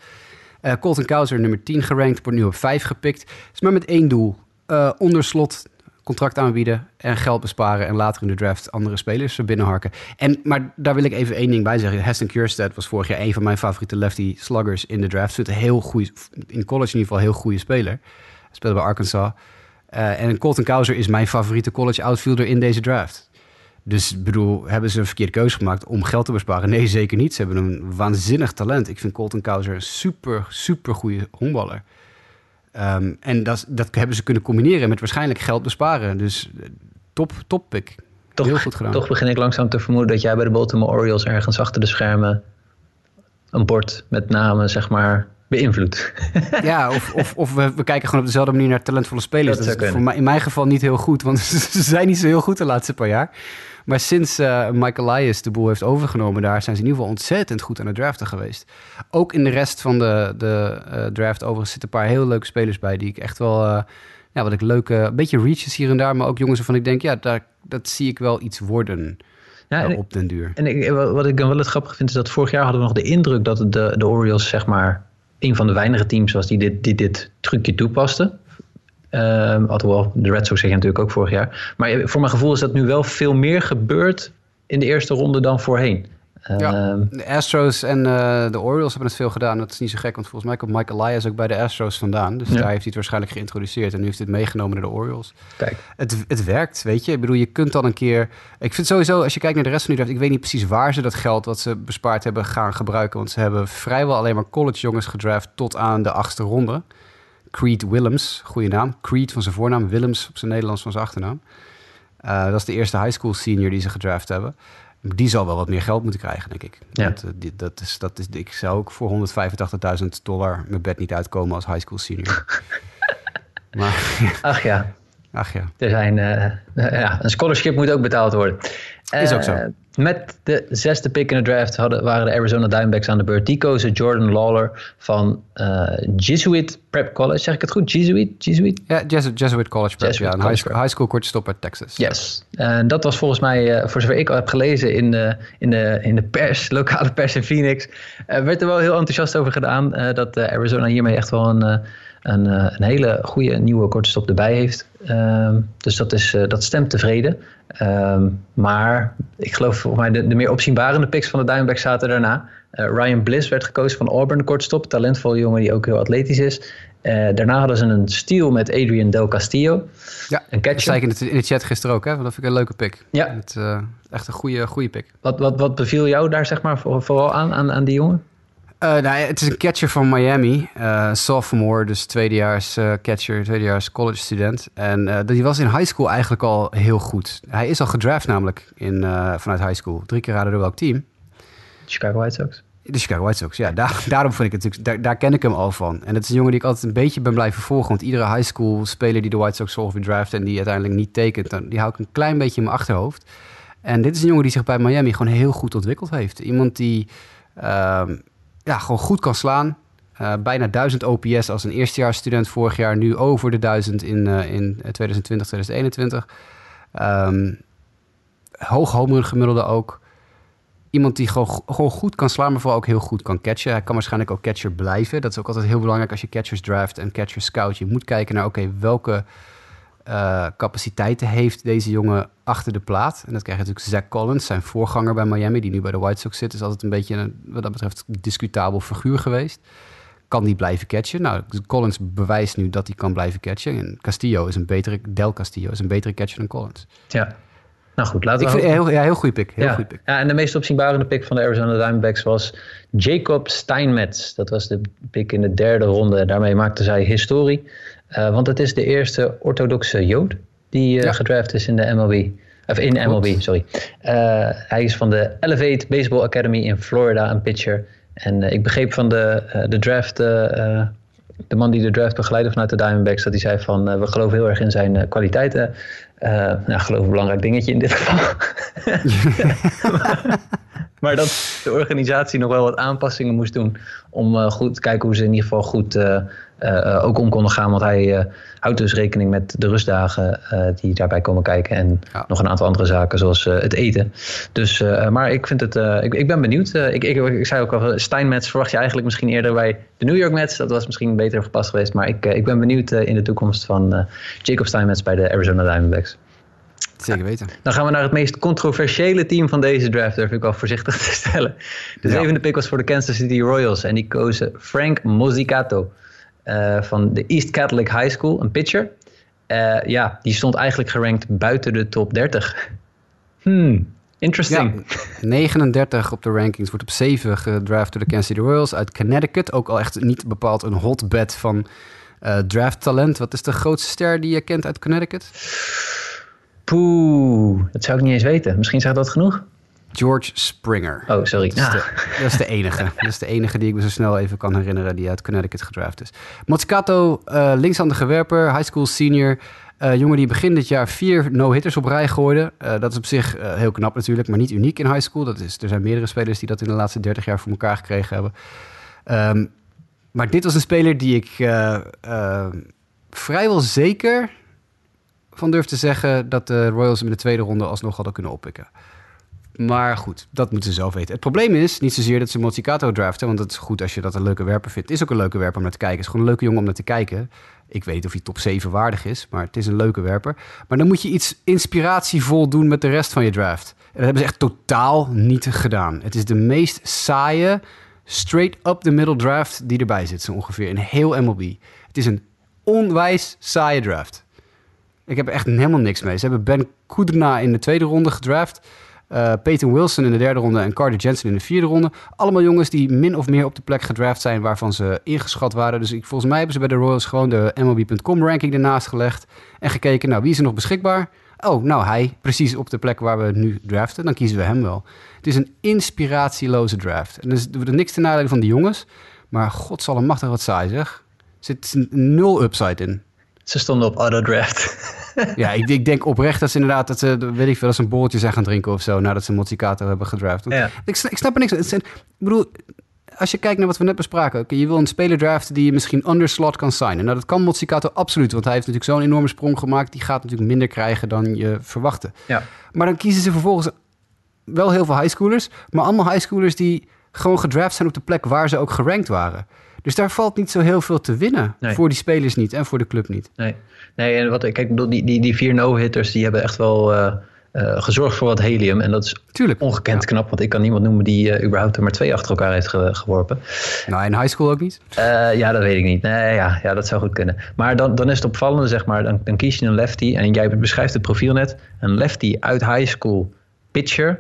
Eh Colton Cowser, nummer 10 gerankt, wordt nu op 5 gepikt. Is maar met één doel. Eh onder slot contract aanbieden en geld besparen en later in de draft andere spelers er binnenharken. En, maar daar wil ik even één ding bij zeggen. Heston Kierstead was vorig jaar een van mijn favoriete lefty sluggers in de draft. Zit een heel goede, in college in ieder geval heel goede speler. Speelde bij Arkansas. Eh, en Colton Cowser is mijn favoriete college outfielder in deze draft. Dus bedoel, hebben ze een verkeerde keuze gemaakt om geld te besparen? Nee, zeker niet. Ze hebben een waanzinnig talent. Ik vind Colton Cowser een super, super goede honkballer. Ehm, en dat, dat hebben ze kunnen combineren met waarschijnlijk geld besparen. Dus eh, top, top pick. Toch, Heel goed gedaan. toch begin ik langzaam te vermoeden dat jij bij de Baltimore Orioles ergens achter de schermen een bord met namen, zeg maar, beïnvloedt. Ja, of, of, of we, we kijken gewoon op dezelfde manier naar talentvolle spelers. Dat is voor mij, in mijn geval niet heel goed, want ze zijn niet zo heel goed de laatste paar jaar. Maar sinds eh Michael Elias de boel heeft overgenomen daar, zijn ze in ieder geval ontzettend goed aan het draften geweest. Ook in de rest van de, de eh, draft overigens zitten een paar heel leuke spelers bij die ik echt wel, eh, ja, wat ik leuke, een beetje reaches hier en daar, maar ook jongens waarvan ik denk, ja, daar, dat zie ik wel iets worden Ja, en- op den duur. En ik, wat ik dan wel het grappige vind, is dat vorig jaar hadden we nog de indruk dat de, de Orioles, zeg maar, een van de weinige teams was die dit, die dit trucje toepaste. Um, alhoewel, de Red Sox zeggen natuurlijk ook vorig jaar. Maar voor mijn gevoel is dat nu wel veel meer gebeurd in de eerste ronde dan voorheen. Ja, ehm, de Astros en uh, de Orioles hebben het veel gedaan. Dat is niet zo gek, want volgens mij komt Mike Elias ook bij de Astros vandaan. Dus daar heeft hij het waarschijnlijk geïntroduceerd. En nu heeft hij het meegenomen naar de Orioles. Kijk. Het, het werkt, weet je. Ik bedoel, je kunt dan een keer... Ik vind sowieso, als je kijkt naar de rest van die draft... Ik weet niet precies waar ze dat geld wat ze bespaard hebben gaan gebruiken. Want ze hebben vrijwel alleen maar college jongens gedraft tot aan de achtste ronde. Creed Willems, goede naam. Creed van zijn voornaam, Willems op zijn Nederlands van zijn achternaam. Uh, dat is de eerste high school senior die ze gedraft hebben. Die zal wel wat meer geld moeten krijgen, denk ik. Ja. Want, uh, die, dat is, dat is, ik zou ook voor 185.000 dollar mijn bed niet uitkomen als high school senior. maar, Ach ja. Ach ja. Er zijn, uh, ja, een scholarship moet ook betaald worden. Is ook zo. Met de zesde pick in de draft hadden, waren de Arizona Diamondbacks aan de beurt. Die kozen Jordan Lawler van uh, Jesuit Prep College. Zeg ik het goed? Jesuit? Jesuit? Ja, Jesuit, Jesuit College Prep. Jesuit ja, een College high, school, high school korte stop uit Texas. Yes. En dat was volgens mij, uh, voor zover ik al heb gelezen in de, in de, in de pers, lokale pers in Phoenix, uh, werd er wel heel enthousiast over gedaan dat Arizona hiermee echt wel een, een, een hele goede nieuwe korte stop erbij heeft. Ehm, dus dat, is, dat stemt tevreden. Um, maar ik geloof volgens mij de, de meer opzienbarende picks van de Diamondbacks zaten daarna. Uh, Ryan Bliss werd gekozen van Auburn, kortstop. Talentvolle jongen die ook heel atletisch is. Uh, daarna hadden ze een steal met Adrian Del Castillo. Ja, een catcher. dat zei ik in, het, in de chat gisteren ook. Hè? Dat vind ik een leuke pick. Ja. Het, uh, echt een goede, goede pick. Wat, wat, wat beviel jou daar zeg maar vooral aan, aan, aan die jongen? Uh, nou, het is een catcher van Miami. Uh, sophomore, dus tweedejaars uh, catcher, tweedejaars college student. En die was in high school eigenlijk al heel goed. Hij is al gedraft namelijk in, vanuit high school. Drie keer raden door welk team? Chicago White Sox. De Chicago White Sox, ja. Daar, daarom vond ik het natuurlijk, daar, daar, ken ik hem al van. En het is een jongen die ik altijd een beetje ben blijven volgen. Want iedere high school speler die de White Sox ongeveer draft en die uiteindelijk niet tekent, dan, die hou ik een klein beetje in mijn achterhoofd. En dit is een jongen die zich bij Miami gewoon heel goed ontwikkeld heeft. Iemand die ja, gewoon goed kan slaan. Uh, bijna 1000 OPS als een eerstejaarsstudent vorig jaar. Nu over de 1000 in, uh, in 2020, 2021. Um, hoog home gemiddelde ook. Iemand die gewoon, gewoon goed kan slaan, maar vooral ook heel goed kan catchen. Hij kan waarschijnlijk ook catcher blijven. Dat is ook altijd heel belangrijk als je catchers draft en catchers scout. Je moet kijken naar, oké, welke uh, capaciteiten heeft deze jongen achter de plaat. En dat krijg je natuurlijk Zach Collins, zijn voorganger bij Miami, die nu bij de White Sox zit. Is altijd een beetje, een, wat dat betreft, discutabel figuur geweest. Kan die blijven catchen? Nou, Collins bewijst nu dat hij kan blijven catchen. En Castillo is een betere, Del Castillo is een betere catcher dan Collins. Ja. Nou goed, laten we... Ik vind, heel, ja, heel goede pick. Heel ja. goede pick. Ja, en de meest opzienbarende pick van de Arizona Diamondbacks was Jacob Steinmetz. Dat was de pick in de derde ronde. Daarmee maakte zij historie. Uh, want het is de eerste orthodoxe Jood die uh, ja. gedraft is in de MLB. Of in MLB, sorry. Uh, hij is van de Elevate Baseball Academy in Florida, een pitcher. En ik begreep van de, de draft, de man die de draft begeleidde vanuit de Diamondbacks, dat hij zei van we geloven heel erg in zijn kwaliteiten. nou, geloof een belangrijk dingetje in dit geval. maar, maar dat de organisatie nog wel wat aanpassingen moest doen om goed te kijken hoe ze in ieder geval goed uh, ook om konden gaan. Want hij uh, houdt dus rekening met de rustdagen uh, die daarbij komen kijken. En ja. nog een aantal andere zaken zoals het eten. Dus, maar ik vind het, ik, ik, ben benieuwd. Ik, ik, ik, zei ook al, Steinmetz verwacht je eigenlijk misschien eerder bij de New York Mets. Dat was misschien beter gepast geweest. Maar ik, ik ben benieuwd in de toekomst van Jacob Steinmetz bij de Arizona Diamondbacks. Zeker weten. Dan gaan we naar het meest controversiële team van deze draft, durf ik wel voorzichtig te stellen. De zevende ja. pick was voor de Kansas City Royals en die kozen Frank Mozzicato. Uh, van de East Catholic High School, een pitcher. Uh, ja, die stond eigenlijk gerankt buiten de top 30. Hmm, interesting. Ja, 39 op de rankings, wordt op 7 gedraft door de Kansas City Royals uit Connecticut. Ook al echt niet bepaald een hotbed van uh, draft talent. Wat is de grootste ster die je kent uit Connecticut? Poeh, dat zou ik niet eens weten. Misschien zegt dat genoeg? George Springer. Oh, sorry. Dat is, de, dat is de enige. dat is de enige die ik me zo snel even kan herinneren die uit Connecticut gedraft is. Mozzicato, uh, linkshandige werper, high school senior. Uh, jongen die begin dit jaar vier no-hitters op rij gooide. Uh, dat is op zich uh, heel knap natuurlijk, maar niet uniek in high school. Dat is, er zijn meerdere spelers die dat in de laatste 30 jaar voor elkaar gekregen hebben. Um, maar dit was een speler die ik vrijwel zeker van durf te zeggen dat de Royals hem in de tweede ronde alsnog hadden kunnen oppikken. Maar goed, dat moeten ze zelf weten. Het probleem is niet zozeer dat ze Mozzikato draften, want het is goed als je dat een leuke werper vindt. Het is ook een leuke werper om naar te kijken. Het is gewoon een leuke jongen om naar te kijken. Ik weet of hij top 7 waardig is, maar het is een leuke werper. Maar dan moet je iets inspiratievol doen met de rest van je draft. En dat hebben ze echt totaal niet gedaan. Het is de meest saaie, straight up the middle draft die erbij zit, zo ongeveer, in heel MLB. Het is een onwijs saaie draft. Ik heb er echt helemaal niks mee. Ze hebben Ben Kudrna in de tweede ronde gedraft. Uh, Peyton Wilson in de derde ronde en Carter Jensen in de vierde ronde. Allemaal jongens die min of meer op de plek gedraft zijn waarvan ze ingeschat waren. Dus ik, volgens mij hebben ze bij de Royals gewoon de MLB.com ranking ernaast gelegd. En gekeken, nou wie is er nog beschikbaar? Oh, nou hij, precies op de plek waar we nu draften. Dan kiezen we hem wel. Het is een inspiratieloze draft. En is, er niks te nadelen van die jongens. Maar god zal machtig wat saai zeg. Er zit nul upside in. Ze stonden op auto-draft. ja, ik, ik, denk oprecht dat ze inderdaad, dat ze, weet ik veel, dat ze een bolletje zijn gaan drinken of zo, nadat ze Mozzikato hebben gedraft. Ja. Ik, ik, snap er niks van. Ik bedoel, als je kijkt naar wat we net bespraken, okay, je wil een speler draften die je misschien under slot kan signen. Nou, dat kan Mozzikato absoluut, want hij heeft natuurlijk zo'n enorme sprong gemaakt. Die gaat natuurlijk minder krijgen dan je verwachtte. Ja. Maar dan kiezen ze vervolgens wel heel veel highschoolers, maar allemaal highschoolers die gewoon gedraft zijn op de plek waar ze ook gerankt waren. Dus daar valt niet zo heel veel te winnen. Voor die spelers niet en voor de club niet. Nee, nee en wat, kijk, die, die, die vier no-hitters die hebben echt wel uh, uh, gezorgd voor wat helium. En dat is Tuurlijk. ongekend knap, want ik kan niemand noemen die uh, überhaupt er maar twee achter elkaar heeft geworpen. Nou, in high school ook niet? ja, dat weet ik niet. Nee, ja, ja, dat zou goed kunnen. Maar dan, dan is het opvallende, zeg maar, dan, dan kies je een lefty. En jij beschrijft het profiel net. Een lefty uit high school pitcher.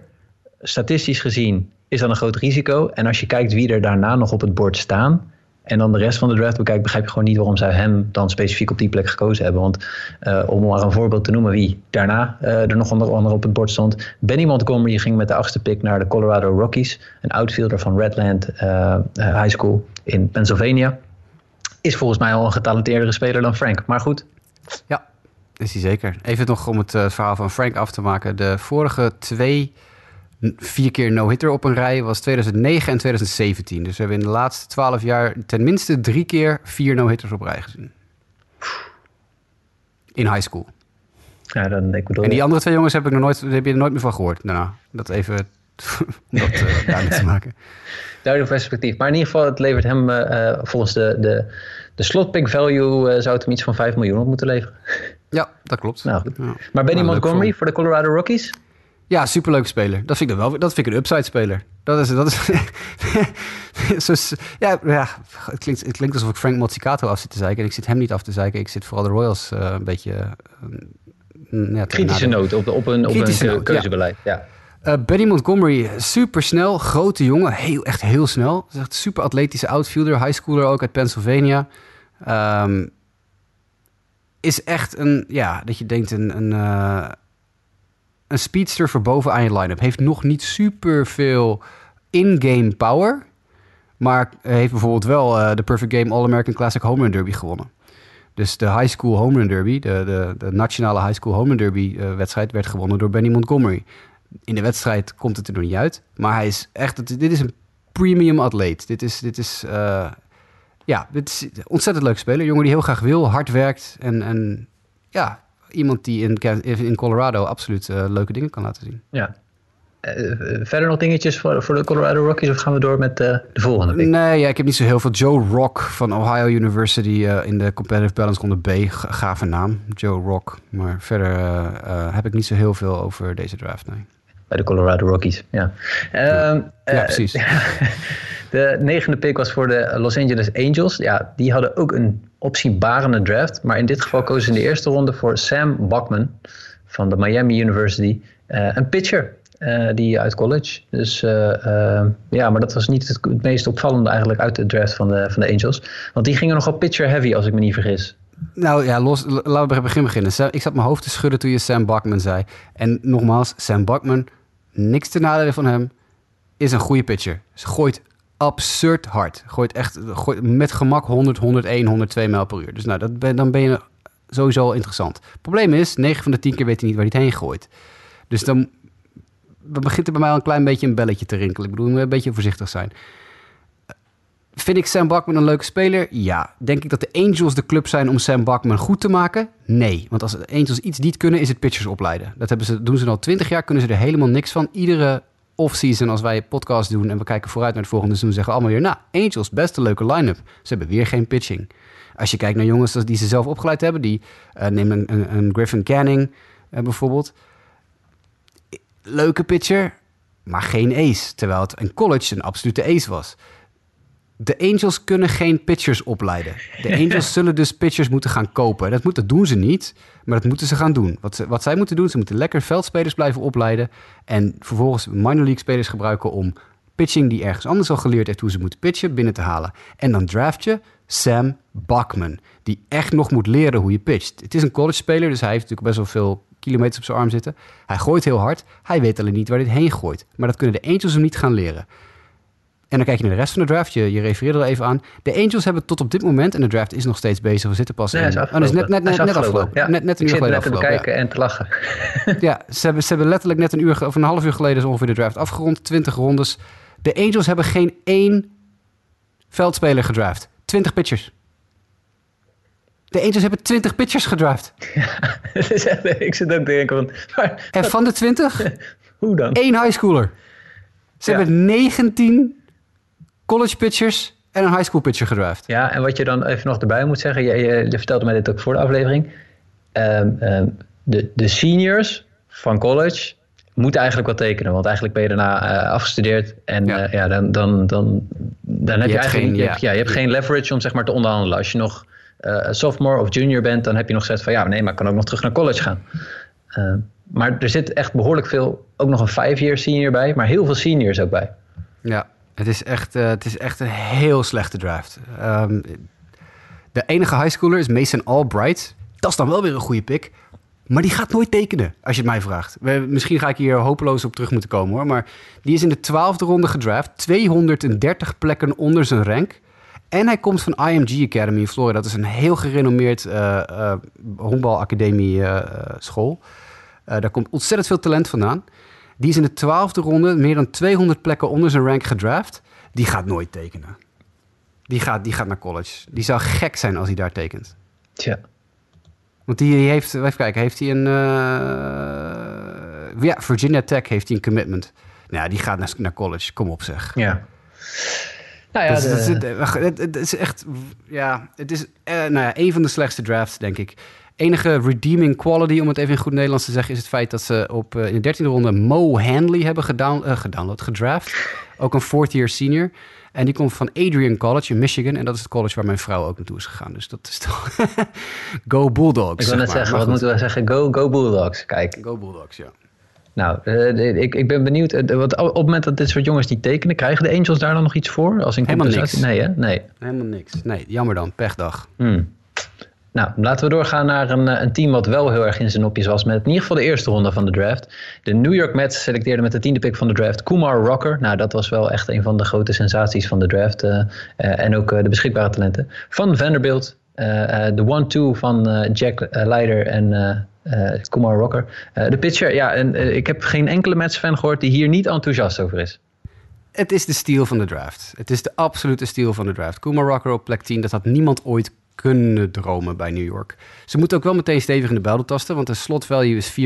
Statistisch gezien is dat een groot risico. En als je kijkt wie er daarna nog op het bord staan en dan de rest van de draft bekijkt, begrijp je gewoon niet waarom zij hem dan specifiek op die plek gekozen hebben. Want uh, om maar een voorbeeld te noemen wie daarna uh, er nog onder andere op het bord stond. Benny Montgomery ging met de achtste pick naar de Colorado Rockies. Een outfielder van Redland uh, High School in Pennsylvania. Is volgens mij al een getalenteerdere speler dan Frank. Maar goed. Ja, is hij zeker. Even nog om het verhaal van Frank af te maken. De vorige twee vier keer no-hitter op een rij was 2009 en 2017. Dus we hebben in de laatste twaalf jaar tenminste drie keer vier no-hitters op rij gezien. In high school. Ja, dan, ik bedoel... En die andere twee jongens heb, ik nog nooit, heb je er nooit meer van gehoord. Nou, dat even om dat uh, duidelijk te maken. Duidelijk perspectief. Maar in ieder geval, het levert hem uh, volgens de, de, de slot pick value... Uh, zou het hem iets van 5 miljoen op moeten leveren. Ja, dat klopt. Nou, goed. Ja. Maar Benny nou, Montgomery voor de Colorado Rockies? Ja, superleuke speler. Dat vind ik dan wel. Dat vind ik een upside speler. Dat is. Dat is ja, ja het, klinkt, het klinkt alsof ik Frank Mozzicato af zit te zeiken. En ik zit hem niet af te zeiken. Ik zit vooral de Royals uh, een beetje. Uh, ja, Kritische noot op, op een, op een keuzebeleid. Ja. Uh, Benny Montgomery, super snel, grote jongen, heel, echt heel snel. Is echt super atletische outfielder, high schooler ook uit Pennsylvania. Um, is echt een, ja, dat je denkt een, een een speedster voor bovenaan je line-up. Heeft nog niet super veel in-game power. Maar heeft bijvoorbeeld wel uh, de Perfect Game All-American Classic Home Run Derby gewonnen. Dus de High School Home Run Derby, de, de, de nationale High School Home Run Derby uh, wedstrijd, werd gewonnen door Benny Montgomery. In de wedstrijd komt het er nog niet uit. Maar hij is echt, dit is een premium atleet. Dit is, dit is, uh, ja, dit is een ontzettend leuk speler. jongen die heel graag wil, hard werkt en, en ja, iemand die in, in Colorado absoluut uh, leuke dingen kan laten zien. Ja. Uh, verder nog dingetjes voor, voor de Colorado Rockies of gaan we door met de volgende? Nee, ja, ik heb niet zo heel veel. Joe Rock van Ohio University in de Competitive Balance ronde B. Gave naam, Joe Rock. Maar verder heb ik niet zo heel veel over deze draft, nee. Bij de Colorado Rockies, ja. ja, ehm, ja precies. de negende pick was voor de Los Angeles Angels. Ja, die hadden ook een optiebarende draft. Maar in dit geval kozen ze in de eerste ronde voor Sam Bachman van de Miami University. Uh, een pitcher uh, die uit college. Dus uh, ja, maar dat was niet het, meest opvallende eigenlijk uit de draft van de, van de Angels. Want die gingen nogal pitcher heavy, als ik me niet vergis. Nou ja, los, laten we bij begin beginnen. ik zat mijn hoofd te schudden toen je Sam Bachman zei. En nogmaals, Sam Bachman, niks te nadelen van hem, is een goede pitcher. Ze gooit absurd hard. Gooit echt gooit met gemak 100, 101, 102 mijl per uur. Dus nou, dat ben, dan ben je sowieso interessant. Het probleem is, 9 van de 10 keer weet hij niet waar hij het heen gooit. Dus dan begint er bij mij al een klein beetje een belletje te rinkelen. Ik bedoel, moet een beetje voorzichtig zijn. Vind ik Sam Bachman een leuke speler? Ja. Denk ik dat de Angels de club zijn om Sam Bachman goed te maken? Nee. Want als de Angels iets niet kunnen, is het pitchers opleiden. Dat hebben ze, doen ze al twintig jaar, kunnen ze er helemaal niks van. Iedere offseason, als wij podcast doen en we kijken vooruit naar het volgende seizoen, zeggen allemaal weer, nou, Angels, best een leuke line-up. Ze hebben weer geen pitching. Als je kijkt naar jongens die ze zelf opgeleid hebben, die uh, neem een, een, Griffin Canning uh, bijvoorbeeld. Leuke pitcher, maar geen ace. Terwijl het in college een absolute ace was. De Angels kunnen geen pitchers opleiden. De Angels zullen dus pitchers moeten gaan kopen. Dat, moet, dat doen ze niet, maar dat moeten ze gaan doen. Wat, ze, wat zij moeten doen, ze moeten lekker veldspelers blijven opleiden... en vervolgens minor league spelers gebruiken om pitching die ergens anders al geleerd heeft... hoe ze moeten pitchen, binnen te halen. En dan draft je Sam Bachman, die echt nog moet leren hoe je pitcht. Het is een college speler, dus hij heeft natuurlijk best wel veel kilometers op zijn arm zitten. Hij gooit heel hard, hij weet alleen niet waar dit heen gooit. Maar dat kunnen de Angels hem niet gaan leren. En dan kijk je naar de rest van de draft. Je, je refereerde er even aan. De Angels hebben tot op dit moment, en de draft is nog steeds bezig, we zitten pas nee, in. Is oh, is net, net, net, net afgelopen. Ja. Net, net een uur geleden net te kijken en te lachen. ja, ze hebben, ze hebben letterlijk net een uur of een half uur geleden is ongeveer de draft afgerond. 20 rondes. De Angels hebben geen één veldspeler gedraft. 20 pitchers. De Angels hebben 20 pitchers gedraft. Ja, ik zit ook te denken van... Maar, en van de 20? Hoe dan? Eén highschooler. Ze ja. hebben 19 college pitchers en een high school pitcher gedraft. Ja, en wat je dan even nog erbij moet zeggen, je, je, je vertelde mij dit ook voor de aflevering. Um, um, de, de seniors van college moeten eigenlijk wel tekenen, want eigenlijk ben je daarna uh, afgestudeerd en ja. Uh, ja, dan, dan, dan, dan heb je, je eigenlijk geen, je, hebt, ja, je hebt geen leverage om zeg maar te onderhandelen. Als je nog uh, sophomore of junior bent, dan heb je nog gezegd van ja, nee, maar ik kan ook nog terug naar college gaan. maar er zit echt behoorlijk veel, ook nog een five-year senior bij, maar heel veel seniors ook bij. Ja, het is echt, uh, het is echt een heel slechte draft. Um, de enige highschooler is Mason Albright. Dat is dan wel weer een goede pick. Maar die gaat nooit tekenen, als je het mij vraagt. We, misschien ga ik hier hopeloos op terug moeten komen hoor. Maar die is in de twaalfde ronde gedraft. 230 plekken onder zijn rank. En hij komt van IMG Academy in Florida. Dat is een heel gerenommeerd uh, uh, honkbalacademie school. daar komt ontzettend veel talent vandaan. Die is in de twaalfde ronde meer dan 200 plekken onder zijn rank gedraft. Die gaat nooit tekenen. Die gaat, die gaat naar college. Die zou gek zijn als hij daar tekent. Tja. Want die heeft, even kijken, heeft hij een... Uh, ja, Virginia Tech heeft hij een commitment. Nou, die gaat naar, naar college. Kom op zeg. Ja. Nou ja, dat, de... dat, het, het, is echt... Ja, het is uh, nou ja, een van de slechtste drafts, denk ik enige redeeming quality, om het even in goed Nederlands te zeggen, is het feit dat ze op, uh, in de dertiende ronde Mo Hanley hebben gedown, uh, gedownload, gedraft. Ook een fourth year senior. En die komt van Adrian College in Michigan. En dat is het college waar mijn vrouw ook naartoe is gegaan. Dus dat is toch... go Bulldogs. Ik wil net zeggen, wat moeten we zeggen? Go, go Bulldogs. Kijk. Go Bulldogs, ja. Nou, uh, ik, ik ben benieuwd. Uh, wat, op het moment dat dit soort jongens die tekenen, krijgen de Angels daar dan nog iets voor? Als een Helemaal niks. Nee, hè? Nee. Helemaal niks. Nee, jammer dan. Pechdag. Hmm. Nou, laten we doorgaan naar een, een, team wat wel heel erg in zijn nopjes was. Met in ieder geval de eerste ronde van de draft. De New York Mets selecteerden met de tiende pick van de draft Kumar Rocker. Nou, dat was wel echt een van de grote sensaties van de draft. Uh, uh, en ook de beschikbare talenten. Van Vanderbilt. De one-two van Jack Leiter en Kumar Rocker. de pitcher, ja, en, ik heb geen enkele Mets-fan gehoord die hier niet enthousiast over is. Het is de steal van de draft. Het is de absolute steal van de draft. Kumar Rocker op plek 10, dat had niemand ooit kunnen dromen bij New York. Ze moeten ook wel meteen stevig in de buidel tasten, want de slot value is 4,75, 4,74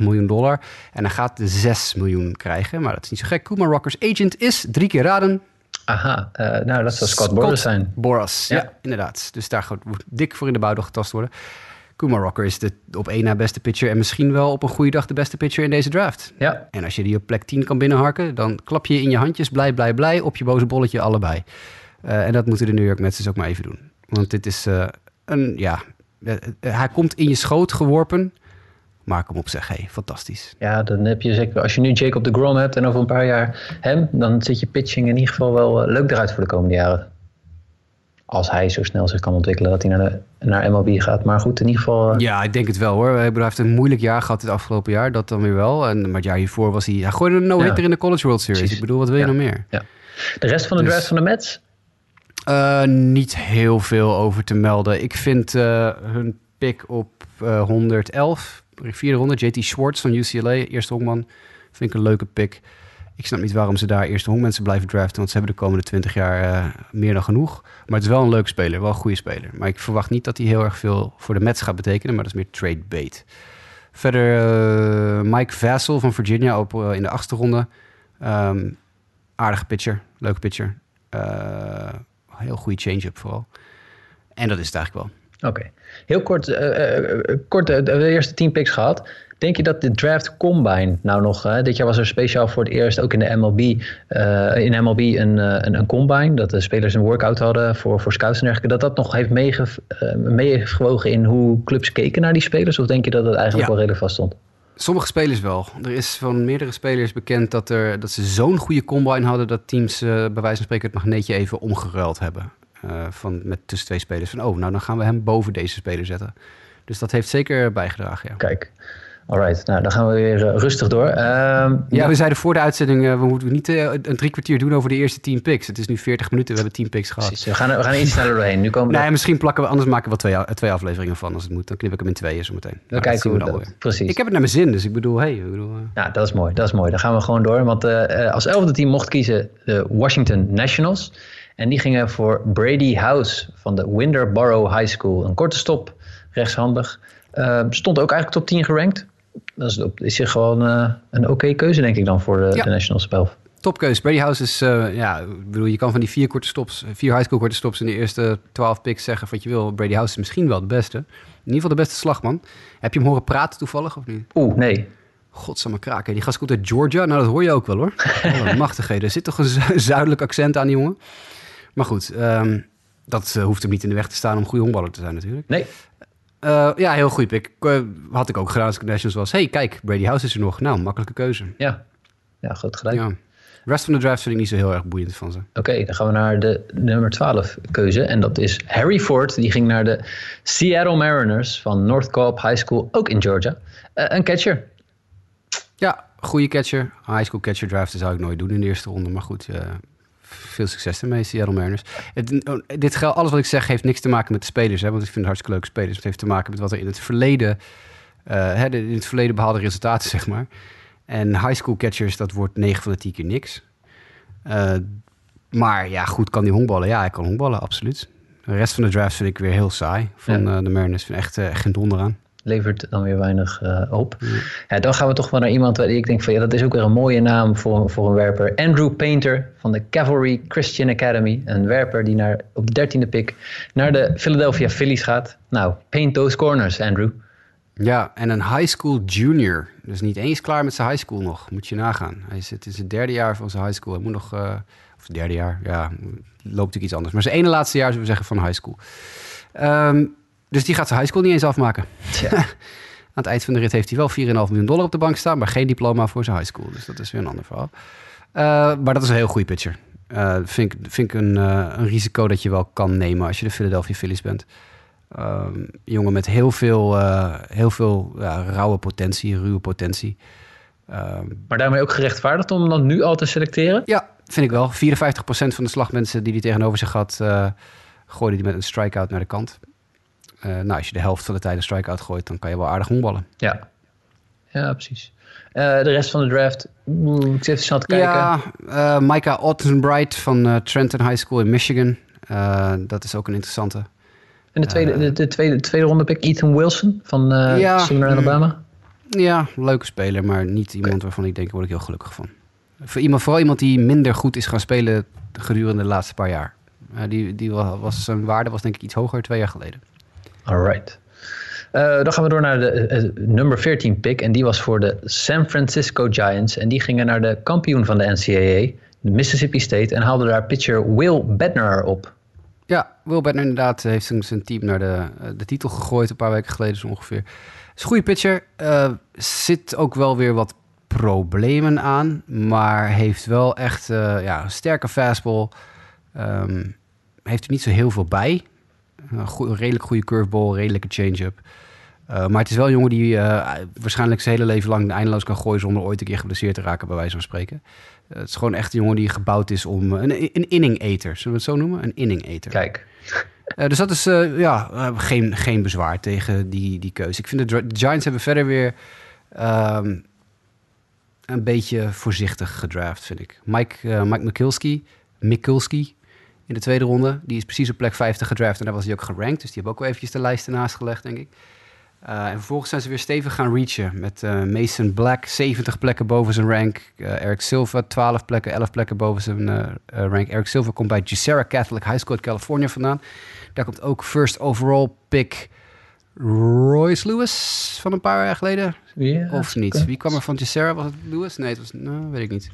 miljoen dollar. En hij gaat de 6 miljoen krijgen, maar dat is niet zo gek. Kuma Rockers agent is drie keer raden. Aha, uh, nou dat zou Scott, Scott Boras zijn. Boras, ja. ja. inderdaad. Dus daar gaat dik voor in de buidel getast worden. Kuma Rocker is de op één na beste pitcher en misschien wel op een goede dag de beste pitcher in deze draft. Ja. En als je die op plek 10 kan binnenharken, dan klap je in je handjes blij, blij, blij op je boze bolletje allebei. Uh, en dat moeten de New York Mets dus ook maar even doen. Want dit is uh, een, ja, uh, hij komt in je schoot geworpen. Maar kom op zeg, hey, fantastisch. Ja, dan heb je zeker, als je nu Jacob de Grom hebt en over een paar jaar hem, dan zit je pitching in ieder geval wel leuk eruit voor de komende jaren. Als hij zo snel zich kan ontwikkelen dat hij naar, de, naar MLB gaat. Maar goed, in ieder geval... Ja, ik denk het wel hoor. Hij heeft een moeilijk jaar gehad het afgelopen jaar. Dat dan weer wel. En, maar het jaar hiervoor was hij... Hij gooide een no-hitter ja. in de College World Series. Precies. Ik bedoel, wat wil je ja. nog meer? Ja. De rest van de dus, draft van de Mets? Uh, niet heel veel over te melden. Ik vind uh, hun pick op uh, 111, vierde ronde, JT Schwartz van UCLA, eerste honkman, vind ik een leuke pick. Ik snap niet waarom ze daar eerst de honkmensen blijven draften, want ze hebben de komende 20 jaar eh, meer dan genoeg. Maar het is wel een leuke speler, wel een goede speler. Maar ik verwacht niet dat hij heel erg veel voor de Mets gaat betekenen, maar dat is meer trade bait. Verder eh, Mike Vassel van Virginia op, eh, in de achtste ronde. Ehm, aardige pitcher, leuke pitcher. Eh, heel goede change-up vooral. En dat is het eigenlijk wel. Oké. Heel kort, eh, kort de eerste 10 picks gehad. Denk je dat de draft combine nou nog, dit jaar was er speciaal voor het eerst ook in de MLB, eh, in MLB een, een, een combine, dat de spelers een workout hadden voor, voor scouts en dergelijke, dat dat nog heeft meegewogen in hoe clubs keken naar die spelers? Of denk je dat het eigenlijk Ja. wel redelijk vast stond? Sommige spelers wel. Er is van meerdere spelers bekend dat, er, dat ze zo'n goede combine hadden... dat teams eh, bij wijze van spreken het magneetje even omgeruild hebben. Eh, van, met tussen twee spelers. Van, oh, nou dan gaan we hem boven deze speler zetten. Dus dat heeft zeker bijgedragen, ja. Kijk, alright, nou dan gaan we weer eh, rustig door. Ehm, Ja, we zeiden voor de uitzending... eh, we moeten niet eh, een drie kwartier doen over de eerste 10 picks. Het is nu 40 minuten, we hebben 10 picks gehad. precies. We gaan, we gaan iets sneller doorheen. Nu komen Nee, misschien plakken we... Anders maken we twee, twee afleveringen van als het moet. Dan knip ik hem in tweeën zometeen. we Maar dat kijken we dan precies. Ik heb het naar mijn zin, dus ik bedoel... Hey, ik bedoel Ja, dat is mooi. Dat is mooi. Dan gaan we gewoon door. Want als elfde team mocht kiezen de Washington Nationals. En die gingen voor Brady House van de Winterboro High School. Een korte stop, rechtshandig. Eh, stond ook eigenlijk top 10 gerankt. Dat is, op- is gewoon eh, een oké keuze, denk ik dan, voor de, Ja. de Nationals spel. Topkeus. Brady House is, eh, ja, ik bedoel, je kan van die vier korte stops, vier high school korte stops in de eerste twaalf picks zeggen wat je wil. Brady House is misschien wel de beste. In ieder geval de beste slagman. Heb je hem horen praten toevallig of niet? Oeh, nee. Godsamme kraken. Die gast komt uit Georgia. Nou, dat hoor je ook wel hoor. Oh, machtigheden. Er zit toch een zu- zuidelijk accent aan die jongen. Maar goed, ehm, dat eh, hoeft hem niet in de weg te staan om goede honkballer te zijn natuurlijk. Nee. Eh, ja, heel goed pick. Eh, had ik ook gedaan als ik Nationals was. hey, kijk, Brady House is er nog. Nou, makkelijke keuze. Ja. Ja, goed gelijk. Ja. De rest van de draft vind ik niet zo heel erg boeiend van ze. Oké, dan gaan we naar de nummer 12 keuze. En dat is Harry Ford. Die ging naar de Seattle Mariners van North Cobb High School, ook in Georgia. Eh, een catcher. Ja, goede catcher. High school catcher draften zou ik nooit doen in de eerste ronde. Maar goed, veel succes ermee, Seattle Mariners. Het, oh, dit alles wat ik zeg heeft niks te maken met de spelers. Hè, want ik vind het hartstikke leuke spelers. Het heeft te maken met wat er in het verleden... eh, hè, de- in het verleden behaalde resultaten, zeg maar. En high school catchers, dat wordt 9 van de 10 keer niks. Eh, maar ja, goed, kan die honkballen? Ja, hij kan honkballen, absoluut. De rest van de draft vind ik weer heel saai. Van Ja. eh, de Mariners vind ik echt, echt geen donder aan. Levert dan weer weinig eh, op. Ja, dan gaan we toch wel naar iemand waar ik denk van ja, dat is ook weer een mooie naam voor, voor een werper. Andrew Painter van de Cavalry Christian Academy. Een werper die naar, op de dertiende pick naar de Philadelphia Phillies gaat. Nou, paint those corners, Andrew. Ja, en een high school junior. Dus niet eens klaar met zijn high school nog. Moet je nagaan. Hij zit in zijn derde jaar van zijn high school. Hij moet nog... eh, of derde jaar, ja, loopt natuurlijk iets anders. Maar zijn ene laatste jaar, zullen we zeggen, van high school. Ehm, dus die gaat zijn high school niet eens afmaken. Tja. Aan het eind van de rit heeft hij wel 4,5 miljoen dollar op de bank staan... maar geen diploma voor zijn high school. Dus dat is weer een ander verhaal. Eh, maar dat is een heel goede pitcher. Eh vind ik, vind ik een, eh, een risico dat je wel kan nemen als je de Philadelphia Phillies bent. Ehm, jongen met heel veel, heel veel ja, rauwe potentie, ruwe potentie. Ehm, Maar daarmee ook gerechtvaardigd om hem dan nu al te selecteren? ja, vind ik wel. 54% van de slagmensen die hij tegenover zich had, gooide die met een strikeout naar de kant. Eh, nou, als je de helft van de tijd een strikeout gooit, dan kan je wel aardig honkballen. Ja. Ja, precies. Eh, de rest van de draft, mm, ik zit even snel te kijken. Ja, eh Micah Ottenbright van Trenton High School in Michigan. Dat is ook een interessante. En de tweede, de, de tweede, tweede ronde pick, Ethan Wilson van Ja. Southern Alabama. Ja, leuke speler, maar niet iemand waarvan ik denk, word ik heel gelukkig van. Voor iemand, vooral iemand die minder goed is gaan spelen gedurende de laatste paar jaar. Die, die wa- was, zijn waarde was denk ik iets hoger twee jaar geleden. Alright. Eh, dan gaan we door naar de eh, nummer 14 pick. En die was voor de San Francisco Giants. En die gingen naar de kampioen van de NCAA, de Mississippi State. En haalden daar pitcher Will Bednar op. Ja, Will Bednar inderdaad heeft zijn, team naar de, eh, de titel gegooid een paar weken geleden zo ongeveer. Is een goede pitcher. zit ook wel weer wat problemen aan. Maar heeft wel echt ja, een sterke fastball. Ehm, heeft er niet zo heel veel bij. Een goe- redelijk goede curveball, redelijke change-up. Eh, maar het is wel een jongen die eh, waarschijnlijk zijn hele leven lang eindeloos kan gooien... zonder ooit een keer geblesseerd te raken, bij wijze van spreken. Eh, het is gewoon echt een jongen die gebouwd is om... Een, een inning-eter, zullen we het zo noemen? Een inning-eter. Kijk, dus dat is ja, geen, geen bezwaar tegen die, die keuze. Ik vind de, Giants hebben verder weer... ehm, een beetje voorzichtig gedraft, vind ik. Mike, Mike Mikulski, Mikulski in de tweede ronde. Die is precies op plek 50 gedraft en daar was hij ook gerankt. Dus die hebben ook wel eventjes de lijst ernaast gelegd, denk ik. Uh, en vervolgens zijn ze weer stevig gaan reachen. Met uh, Mason Black 70 plekken boven zijn rank. Uh, Eric Silva 12 plekken, 11 plekken boven zijn rank. Eric Silva komt bij Gisera Catholic High School uit Californië vandaan. Daar komt ook first overall pick Royce Lewis van een paar jaar geleden. Of niet? Wie kwam er van Gisera? Was het Lewis? Nee, het was, nou, weet ik niet.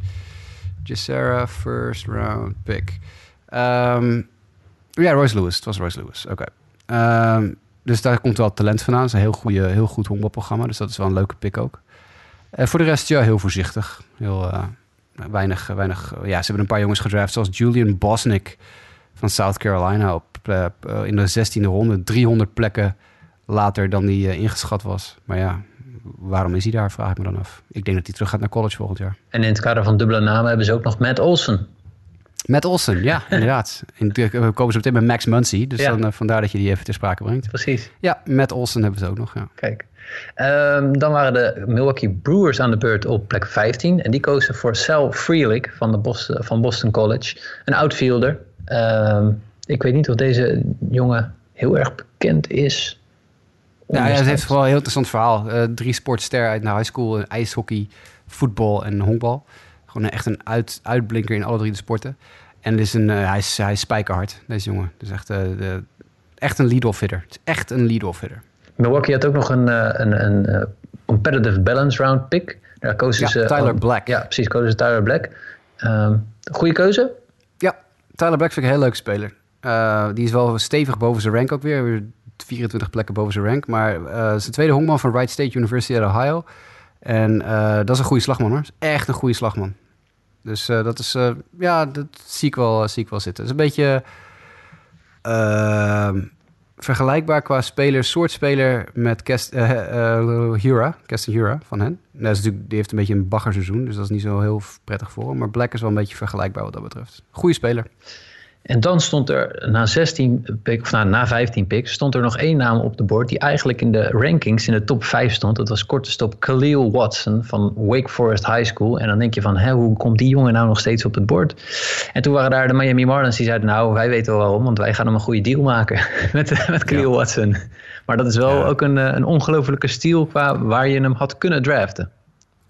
Gisera first round pick. Um, ja, Royce Lewis. Het was Royce Lewis. Oké. Um, dus daar komt wel talent vandaan. Het is een heel, goede, heel goed honkbalprogramma. Dus dat is wel een leuke pick ook. Uh, voor de rest, ja, heel voorzichtig. Heel uh, weinig, weinig... ja, ze hebben een paar jongens gedraft. Zoals Julian Bosnick van South Carolina. Op, in de 16e ronde. 300 plekken later dan die ingeschat was. Maar ja, waarom is hij daar, vraag ik me dan af. Ik denk dat hij terug gaat naar college volgend jaar. En in het kader van dubbele namen hebben ze ook nog Matt Olsen. Matt Olsen, ja, inderdaad. En we komen zo meteen met Max Muncy. Dus Ja. dan, eh, vandaar dat je die even ter sprake brengt. Precies. Ja, Matt Olsen hebben ze ook nog, ja. Kijk. Ehm, dan waren de Milwaukee Brewers aan de beurt op plek 15. En die kozen voor Sal Freelick van, de Boston, van Boston College. Een outfielder. Ehm, ik weet niet of deze jongen heel erg bekend is. Ja, ja, het heeft wel een heel interessant verhaal. Eh, drie sportster uit de high school. ijshockey, voetbal en honkbal. Gewoon echt een uit, uitblinker in alle drie de sporten. En is een, uh, hij, is, hij is spijkerhard, deze jongen. Dus echt, uh, de, echt een lead-off hitter. Het is echt een lead-off hitter. Milwaukee had ook nog een, uh, een, een competitive balance round pick. Daar kozen ja, ze... Tyler Black. Ja, precies. Kozen ze Tyler Black. Um, goede keuze? Ja, Tyler Black vind ik een heel leuke speler. die is wel stevig boven zijn rank ook weer. 24 plekken boven zijn rank. Maar zijn tweede honkman van Wright State University uit Ohio... En uh, dat is een goede slagman hoor. Echt een goede slagman. Dus uh, dat is, uh, ja, dat zie ik wel, zie ik wel zitten. Het is een beetje ehm, vergelijkbaar qua speler, soort speler met Kest, Hura, Keston Hura van hen. Dat is natuurlijk, die heeft een beetje een baggerseizoen, dus dat is niet zo heel prettig voor hem. Maar Black is wel een beetje vergelijkbaar wat dat betreft. Goede speler. En dan stond er na 16 pick, of na, na 15 picks, stond er nog één naam op de bord die eigenlijk in de rankings in de top 5 stond. Dat was korte stop Khalil Watson van Wake Forest High School. En dan denk je van, hè, hoe komt die jongen nou nog steeds op het bord? En toen waren daar de Miami Marlins die zeiden, nou, wij weten wel waarom, want wij gaan hem een goede deal maken met, met Khalil ja. Watson. Maar dat is wel ja. ook een, een ongelofelijke steal qua waar je hem had kunnen draften.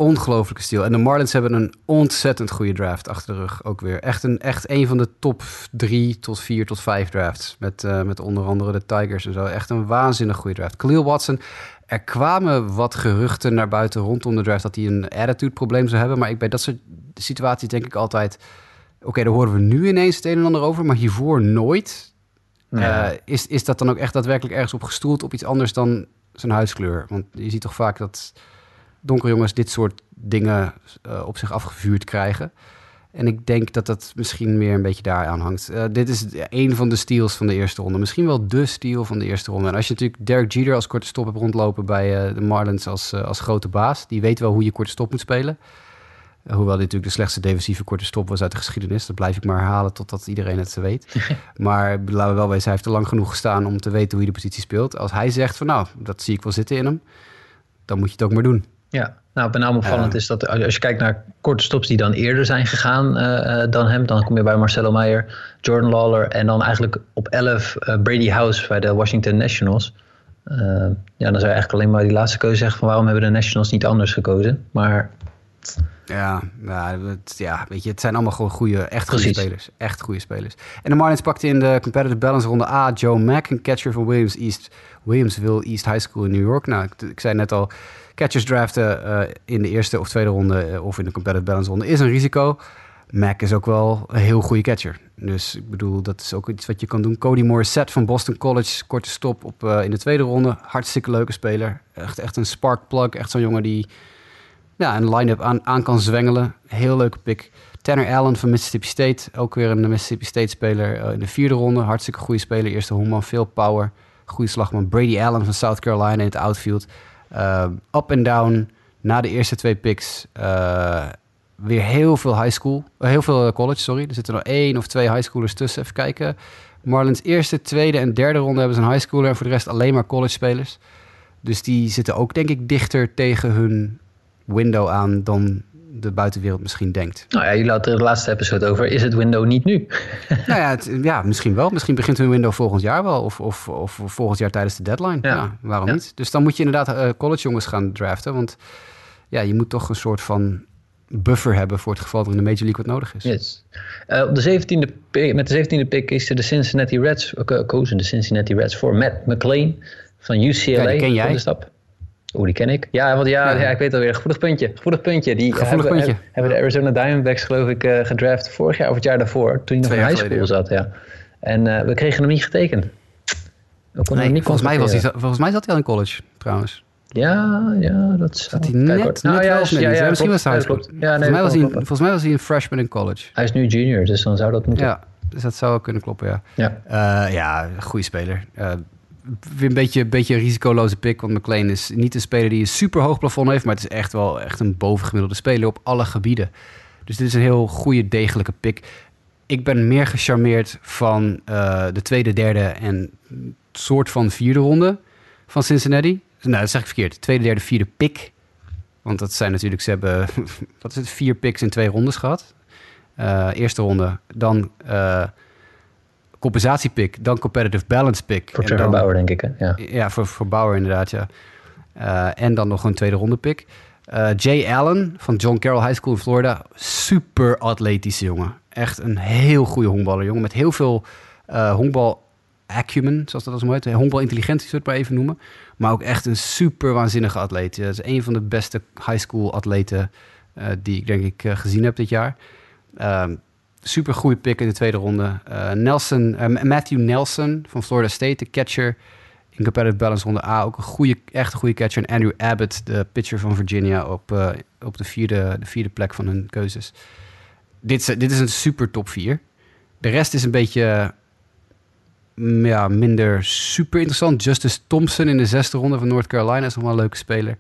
Ongelooflijke stil. En de Marlins hebben een ontzettend goede draft achter de rug ook weer. Echt een, echt een van de top drie tot vier tot vijf drafts. Met, uh, met onder andere de Tigers en zo. Echt een waanzinnig goede draft. Khalil Watson, er kwamen wat geruchten naar buiten rondom de draft... dat hij een attitude probleem zou hebben. Maar ik, bij dat soort situaties denk ik altijd... oké, okay, daar horen we nu ineens het een en ander over... maar hiervoor nooit. Uh, is, is dat dan ook echt daadwerkelijk ergens op gestoeld... op iets anders dan zijn huidskleur? Want je ziet toch vaak dat donkere jongens dit soort dingen uh, op zich afgevuurd krijgen. En ik denk dat dat misschien meer een beetje daar aan hangt. Uh, dit is een van de steals van de eerste ronde. Misschien wel de steal van de eerste ronde. En als je natuurlijk Derek Jeter als korte stop hebt rondlopen bij uh, de Marlins als, als grote baas... die weet wel hoe je korte stop moet spelen. hoewel dit natuurlijk de slechtste defensieve korte stop was uit de geschiedenis. Dat blijf ik maar herhalen totdat iedereen het weet. maar laten we wel wezen, hij heeft er lang genoeg gestaan om te weten hoe hij de positie speelt. Als hij zegt van nou, dat zie ik wel zitten in hem... dan moet je het ook maar doen. Ja, nou, name opvallend is dat als je kijkt naar korte stops die dan eerder zijn gegaan uh, dan hem, dan kom je bij Marcelo Meyer, Jordan Lawler en dan eigenlijk op 11 uh, Brady House bij de Washington Nationals. ja, dan zou je eigenlijk alleen maar die laatste keuze zeggen van waarom hebben de Nationals niet anders gekozen. Maar ja, ja, het, ja, weet je, het zijn allemaal gewoon goede, echt goede Precies. spelers. Echt goede spelers. En de Marlins pakte in de competitive balance ronde A Joe Mack, een catcher van Williams East, Williamsville East High School in New York. Nou, ik, ik zei net al, catchers draften uh, in de eerste of tweede ronde uh, of in de competitive balance ronde is een risico. Mac is ook wel een heel goede catcher. Dus ik bedoel, dat is ook iets wat je kan doen. Cody Morissette van Boston College, korte stop op, uh, in de tweede ronde. Hartstikke leuke speler. Echt, echt een spark plug. Echt zo'n jongen die ja, een line-up aan, aan kan zwengelen. Heel leuke pick. Tanner Allen van Mississippi State. Ook weer een Mississippi State speler in de vierde ronde. Hartstikke goede speler. Eerste honkman, veel power. Goede slagman. Brady Allen van South Carolina in het outfield. Uh, up en down na de eerste twee picks. Uh, weer heel veel high school. Uh, heel veel college, sorry. Er zitten nog één of twee high schoolers tussen. Even kijken. Marlins eerste, tweede en derde ronde hebben ze een high schooler. En voor de rest alleen maar college spelers. Dus die zitten ook, denk ik, dichter tegen hun window aan dan de buitenwereld misschien denkt. Nou ja, jullie hadden de laatste episode over. Is het window niet nu? nou ja, het, ja, misschien wel. Misschien begint hun window volgend jaar wel. Of, of, of volgend jaar tijdens de deadline. Ja, waarom niet? Dus dan moet je inderdaad uh, college jongens gaan draften. Want ja, je moet toch een soort van buffer hebben voor het geval er in de Major League wat nodig is. Yes. Uh, op de 17e pick, met de 17e pick is de Cincinnati Reds, uh, kozen de Cincinnati Reds voor Matt McLean van UCLA. Ja, ken jij. De stap. Oeh, die ken ik. Ja, want ja, ja. ja ik weet alweer. Gevoelig puntje. Gevoelig puntje. Die Gevoelig hebben, puntje. hebben de Arizona Diamondbacks geloof ik uh, gedraft vorig jaar of het jaar daarvoor. Toen hij nog in high school zat, ja. En uh, we kregen hem niet getekend. We nee, niet volgens, mij was hij, volgens mij zat hij al in college, trouwens. Ja, ja, dat zat hij net, net nou, ja, ja, ja, ja, misschien was hij school. Ja, nee, volgens, mij was hij, volgens mij was hij een freshman in college. Hij is nu junior, dus dan zou dat moeten. Ja, dus dat zou kunnen kloppen, ja. Ja, uh, ja goede speler. Uh, weer een beetje, beetje een risicoloze pick. Want McLean is niet een speler die een super hoog plafond heeft. Maar het is echt wel echt een bovengemiddelde speler op alle gebieden. Dus dit is een heel goede, degelijke pick. Ik ben meer gecharmeerd van uh, de tweede, derde en soort van vierde ronde van Cincinnati. Nou, dat zeg ik verkeerd. Tweede, derde, vierde pick. Want dat zijn natuurlijk, ze hebben wat is het, vier picks in twee rondes gehad. Uh, eerste ronde, dan uh, compensatiepick, dan competitive balance pick. Voor Trevor Bauer, denk ik. Hè? Ja, ja voor, voor Bauer inderdaad, ja. Uh, en dan nog een tweede ronde pick. Uh, Jay Allen van John Carroll High School in Florida. Super atletische jongen. Echt een heel goede honkballer, jongen. Met heel veel uh, honkbal acumen, zoals dat als mooi heet. Honkbal intelligentie, zou ik maar even noemen. Maar ook echt een super waanzinnige atleet. Dat is een van de beste high school atleten die ik denk ik gezien heb dit jaar. Ehm, super goede pick in de tweede ronde. Uh, Nelson, uh, Matthew Nelson van Florida State, de catcher in competitive balance ronde A. Ook een goede, echt een goede catcher. En Andrew Abbott, de pitcher van Virginia, op, uh, op de, vierde, de vierde plek van hun keuzes. Dit is, dit is een super top 4. De rest is een beetje mm, ja, minder super interessant. Justice Thompson in de zesde ronde van North Carolina is nog wel een leuke speler.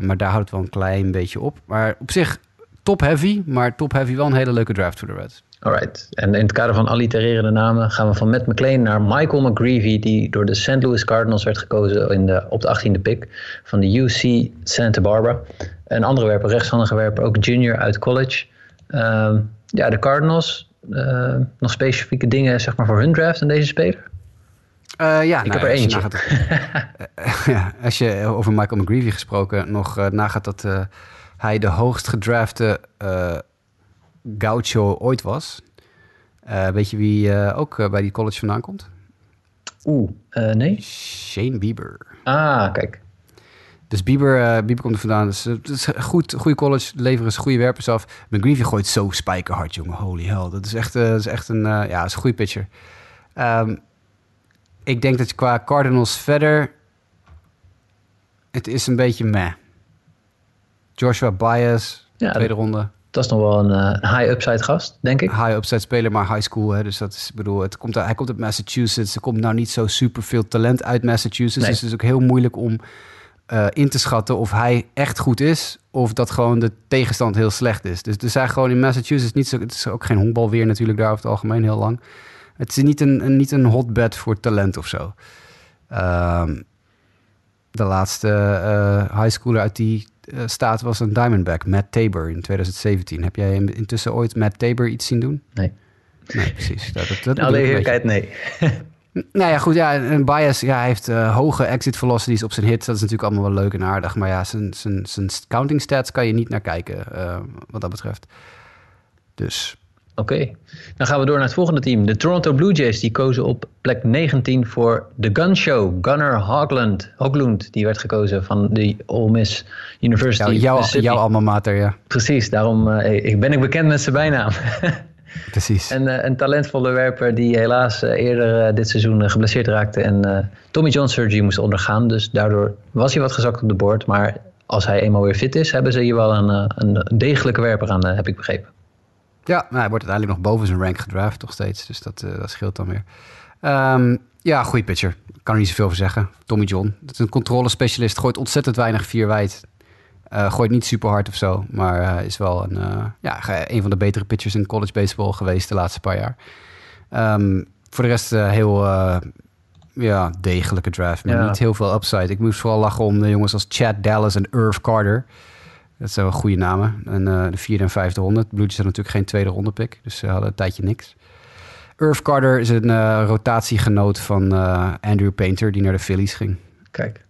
maar daar houdt het wel een klein beetje op. Maar op zich top-heavy, maar top-heavy wel een hele leuke draft voor de Reds. Alright. En in het kader van allitererende namen gaan we van Matt McLean naar Michael McGreevy, die door de St. Louis Cardinals werd gekozen in de, op de 18e pick van de UC Santa Barbara. Een andere werper, rechtshandige werper, ook junior uit college. Uh, ja, de Cardinals, uh, nog specifieke dingen zeg maar, voor hun draft en deze speler? Uh, ja, ik nou, heb er eentje. Als je, ja, als je over Michael McGreevy gesproken nog uh, nagaat dat hij de hoogst gedrafte uh, gaucho ooit was. Uh, weet je wie uh, ook bij die college vandaan komt? Oeh, nee. Shane Bieber. Ah, kijk. Dus Bieber, Bieber komt er vandaan. Dus het is goed, goede college, leveren ze goede werpers af. McGreevy gooit zo spijkerhard, jongen. Holy hell. Dat is echt, dat is echt een, ja, is een goede pitcher. Um, ik denk dat qua Cardinals verder... Het is een beetje meh. Joshua Bias, ja, tweede ronde. Dat is nog wel een uh, high upside gast, denk ik. High upside speler, maar high school. Hè, dus dat is, bedoel, het komt, hij komt uit Massachusetts. Er komt nou niet zo super veel talent uit Massachusetts. Nee. Dus het is ook heel moeilijk om uh, in te schatten of hij echt goed is. Of dat gewoon de tegenstand heel slecht is. Dus er zijn gewoon in Massachusetts niet zo. Het is ook geen honkbalweer natuurlijk daar over het algemeen heel lang. Het is niet een, een niet een hotbed voor talent of zo. Um, de laatste uh, high schooler uit die staat was een Diamondback, Matt Tabor in 2017. Heb jij intussen ooit Matt Tabor iets zien doen? Nee. Nee, precies. Dat, dat, dat Alle eerlijkheid, nee. nou ja, goed. Ja, een bias, ja, hij heeft uh, hoge exit velocities op zijn hits. Dat is natuurlijk allemaal wel leuk en aardig. Maar ja, zijn, zijn, zijn counting stats kan je niet naar kijken, uh, wat dat betreft. Dus Oké, okay. dan gaan we door naar het volgende team. De Toronto Blue Jays die kozen op plek 19 voor de Gun Show. Gunnar Hoglund, Hoglund die werd gekozen van de Ole Miss University. Ja, jouw, jouw alma mater, ja. Precies, daarom uh, ik ben ik bekend met zijn bijnaam. Precies. En uh, een talentvolle werper die helaas uh, eerder dit seizoen geblesseerd raakte en Tommy John surgery moest ondergaan. Dus daardoor was hij wat gezakt op de board. Maar als hij eenmaal weer fit is, hebben ze hier wel een, een degelijke werper aan, heb ik begrepen. Ja, nou, hij wordt uiteindelijk nog boven zijn rank gedraft, toch steeds. Dus dat, uh, dat scheelt dan weer. Um, ja, goede pitcher. Kan er niet zoveel over zeggen. Tommy John. Dat is een controlespecialist. Gooit ontzettend weinig vier wijd. Uh, gooit niet super hard of zo. Maar uh, is wel een, ja, een van de betere pitchers in college baseball geweest de laatste paar jaar. Um, voor de rest heel ja, degelijke draft. Maar ja. niet heel veel upside. Ik moest vooral lachen om de jongens als Chad Dallas en Irv Carter. Dat zijn wel goede namen. En de vierde en vijfde ronde. Blue Jays natuurlijk geen tweede ronde pick. Dus ze hadden een tijdje niks. Irv Carter is een rotatiegenoot van Andrew Painter, die naar de Phillies ging. Kijk.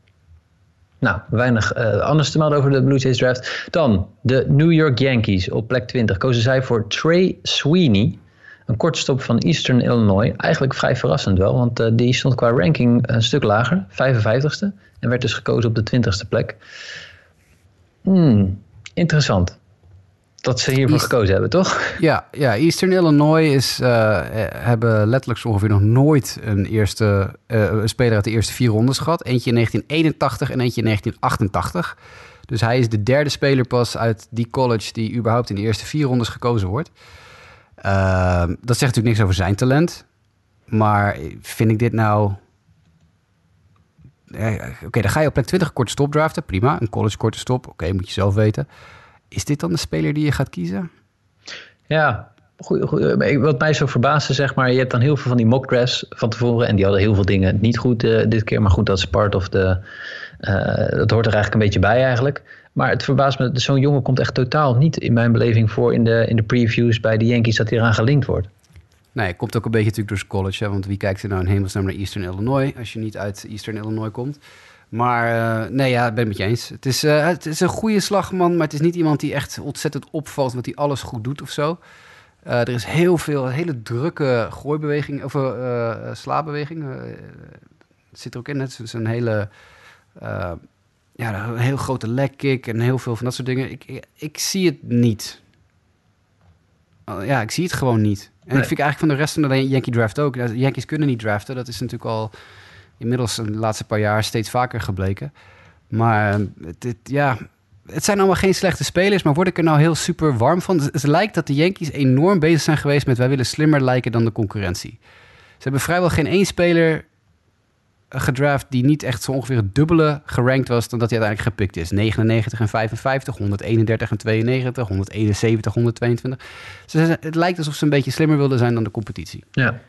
Nou, weinig anders te melden over de Blue Jays draft. Dan de New York Yankees op plek 20 kozen zij voor Trey Sweeney. Een korte stop van Eastern Illinois. Eigenlijk vrij verrassend wel, want die stond qua ranking een stuk lager, 55ste. En werd dus gekozen op de 20ste plek. Hmm, interessant dat ze hiervoor gekozen hebben, toch? Ja, ja Eastern Illinois is, uh, hebben letterlijk zo ongeveer nog nooit een, eerste, uh, een speler uit de eerste vier rondes gehad. Eentje in 1981 en eentje in 1988. Dus hij is de derde speler pas uit die college die überhaupt in de eerste vier rondes gekozen wordt. Uh, dat zegt natuurlijk niks over zijn talent. Maar vind ik dit nou... Oké, dan ga je op plek 20 korte stop draften. Prima, een college korte stop. Oké, moet je zelf weten. Is dit dan de speler die je gaat kiezen? Ja, wat mij zo verbaasde, zeg maar, je hebt dan heel veel van die mock drafts van tevoren en die hadden heel veel dingen niet goed uh, dit keer, maar goed, dat is part of de, uh, dat hoort er eigenlijk een beetje bij eigenlijk. Maar het verbaast me, zo'n jongen komt echt totaal niet in mijn beleving voor in de, in de previews bij de Yankees dat hij eraan gelinkt wordt. Nee, komt ook een beetje natuurlijk door college, hè, want wie kijkt er nou in hemelsnaam naar Eastern Illinois als je niet uit Eastern Illinois komt? Maar uh, nee, ja, ik ben het met je eens. Het is, uh, het is een goede slagman, maar het is niet iemand die echt ontzettend opvalt, want hij alles goed doet of zo. Uh, er is heel veel, hele drukke gooibeweging, of slaapbeweging. zit er ook in. Het is een hele, ja, een heel grote leg kick en heel veel van dat soort dingen. Ik, ik, ik zie het niet. ja, ik zie het gewoon niet. En nee. ik vind eigenlijk van de rest van de Yankee draft ook. Yankees kunnen niet draften, dat is natuurlijk al inmiddels de laatste paar jaar steeds vaker gebleken. Maar het, ja, het zijn allemaal geen slechte spelers, maar word ik er nou heel super warm van? Het, lijkt dat de Yankees enorm bezig zijn geweest met wij willen slimmer lijken dan de concurrentie. Ze hebben vrijwel geen één speler gedraft die niet echt zo ongeveer het dubbele gerankt was dan dat hij uiteindelijk gepikt is. 99 en 55, 131 en 92, 171, 122. het lijkt alsof ze een beetje slimmer wilden zijn dan de competitie. Ja.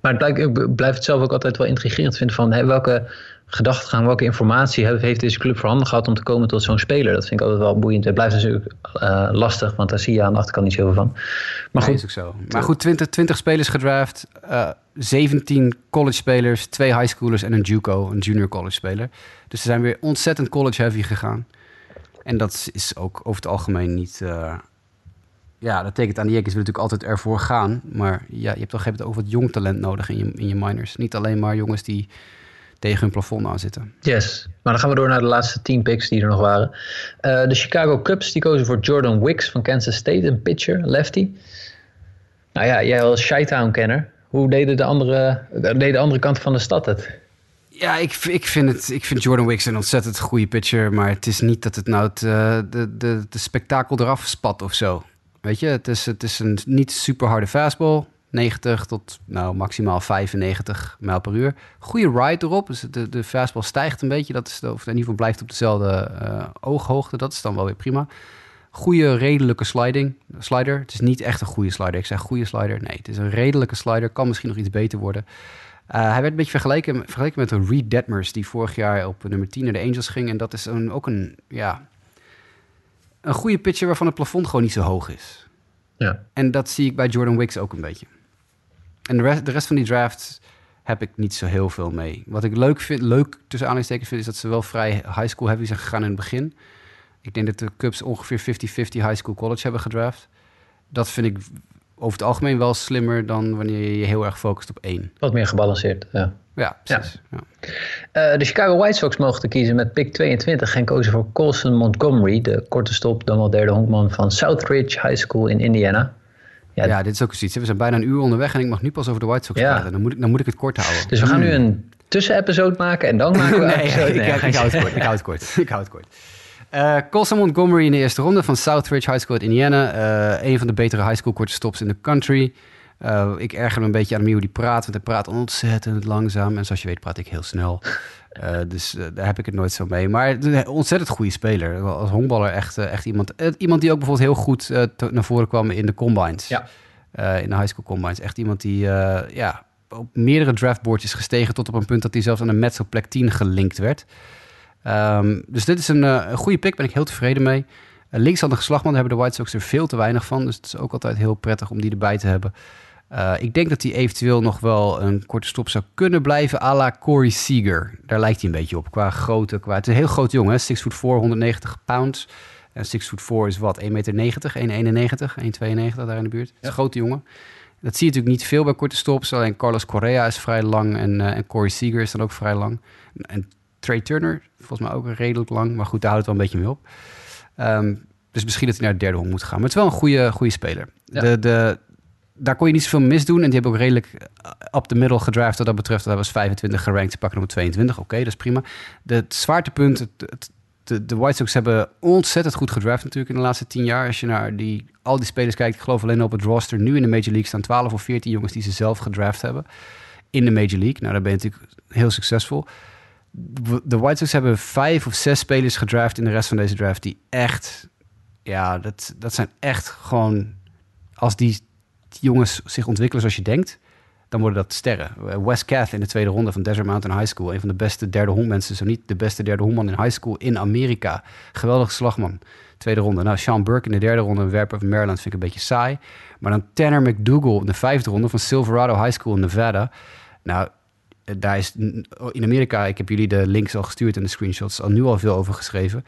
Maar ik blijf het zelf ook altijd wel intrigerend vinden van hè, welke gedachtegang, welke informatie heeft deze club voorhanden gehad om te komen tot zo'n speler. Dat vind ik altijd wel boeiend. Het blijft natuurlijk uh, lastig, want daar zie je aan de achterkant niet zoveel van. Maar goed, is ook zo. Maar goed, 20, 20 spelers gedraft, uh, eh, 17 college spelers, twee high schoolers en een JUCO, een junior college speler. Dus ze zijn weer ontzettend college heavy gegaan. En dat is ook over het algemeen niet, uh, ja, dat tekent aan de Yankees natuurlijk altijd ervoor gaan. Maar ja, je hebt toch ook wat jong talent nodig in je, in je minors. Niet alleen maar jongens die tegen hun plafond aan zitten. Yes, maar dan gaan we door naar de laatste 10 picks die er nog waren. Uh, de Chicago Cubs die kozen voor Jordan Wicks van Kansas State, een pitcher, lefty. Nou ja, jij als Chi-Town-kenner, hoe deden de andere, de andere kant van de stad het? Ja, ik, ik, vind het, ik vind Jordan Wicks een ontzettend goede pitcher. Maar het is niet dat het nou het, uh, de, de, de spektakel eraf spat of zo. Weet je, het is, het is een niet super harde fastball. 90 tot nou, maximaal 95 mijl per uur. Goede ride erop. Dus de, de fastball stijgt een beetje. Dat is of in ieder geval blijft op dezelfde uh, ooghoogte. Dat is dan wel weer prima. Goede, redelijke sliding, slider. Het is niet echt een goede slider. Ik zeg goede slider. Nee, het is een redelijke slider. Kan misschien nog iets beter worden. Uh, hij werd een beetje vergeleken, vergeleken met een Reed Detmers... die vorig jaar op nummer 10 naar de Angels ging. En dat is een, ook een, ja, een goede pitcher waarvan het plafond gewoon niet zo hoog is. Ja. En dat zie ik bij Jordan Wicks ook een beetje. En de rest, de rest van die draft heb ik niet zo heel veel mee. Wat ik leuk vind, leuk tussen aanhalingstekens vind, is dat ze wel vrij high school heavy zijn gegaan in het begin. Ik denk dat de Cubs ongeveer 50-50 high school college hebben gedraft. Dat vind ik over het algemeen wel slimmer dan wanneer je je heel erg focust op één. Wat meer gebalanceerd, ja. Ja, precies. Ja. Uh, de Chicago White Sox mochten kiezen met pick 22 en kozen voor Colson Montgomery, de korte stop, dan wel derde honkman van Southridge High School in Indiana. Ja, ja, dit is ook zoiets. We zijn bijna een uur onderweg en ik mag nu pas over de White Sox praten. Dan moet, ik, dan moet ik het kort houden. Dus we gaan nu een tussenepisode maken en dan maken we nee, nee, ik, ik, hou het kort. Ik hou het kort. ik hou het kort. Uh, Colson Montgomery in de eerste ronde van Southridge High School in Indiana. Uh, een van de betere high school korte stops in de country. Uh, ik erger me een beetje aan hoe die praat, want hij praat ontzettend langzaam. En zoals je weet praat ik heel snel. Uh, dus uh, daar heb ik het nooit zo mee. Maar een ontzettend goede speler. Als honkballer echt, echt iemand. iemand die ook bijvoorbeeld heel goed naar voren kwam in de combines. Ja. in de high school combines. Echt iemand die ja, op meerdere draftboards is gestegen... tot op een punt dat hij zelfs aan de Mets op plek 10 gelinkt werd. Um, dus dit is een, een goede pick, ben ik heel tevreden mee. Uh, linkshandige slagman hebben de White Sox er veel te weinig van. Dus het is ook altijd heel prettig om die erbij te hebben. Uh, ik denk dat hij eventueel nog wel een korte stop zou kunnen blijven à la Corey Seager. Daar lijkt hij een beetje op qua grootte. Qua, het is een heel groot jongen, 6 foot 4, 190 pounds. En 6 foot 4 is wat, 1,90 meter, 1,91, 1,92 daar in de buurt. Het is een grote jongen. Dat zie je natuurlijk niet veel bij korte stops. Alleen Carlos Correa is vrij lang en, uh, en Corey Seager is dan ook vrij lang. En Trey Turner, volgens mij ook redelijk lang. Maar goed, daar houdt het wel een beetje mee op. Um, dus misschien dat hij naar de derde honk moet gaan. Maar het is wel een goede, goede speler. Ja. De, de, daar kon je niet zoveel misdoen. En die hebben ook redelijk op de middel gedraft wat dat betreft. Dat was 25 gerankt, ze pakken nummer 22. Oké, dat is prima. De, het zwaartepunt, het, het, de, de White Sox hebben ontzettend goed gedraft natuurlijk in de laatste tien jaar. Als je naar die, al die spelers kijkt, ik geloof alleen op het roster nu in de Major League staan 12 of 14 jongens die ze zelf gedraft hebben in de Major League. Nou, daar ben je natuurlijk heel succesvol. De White Sox hebben vijf of zes spelers gedraft in de rest van deze draft die echt, ja, dat, dat zijn echt gewoon, als die jongens zich ontwikkelen zoals je denkt, dan worden dat sterren. Wes Cath in de tweede ronde van Desert Mountain High School. Een van de beste derde hondmensen, zo niet de beste derde hondman in high school in Amerika. Geweldige slagman. Tweede ronde. Nou, Sean Burke in de derde ronde, een werper van Maryland, vind ik een beetje saai. Maar dan Tanner McDougall in de vijfde ronde van Silverado High School in Nevada. Nou, daar is in Amerika, ik heb jullie de links al gestuurd en de screenshots, al nu al veel over geschreven.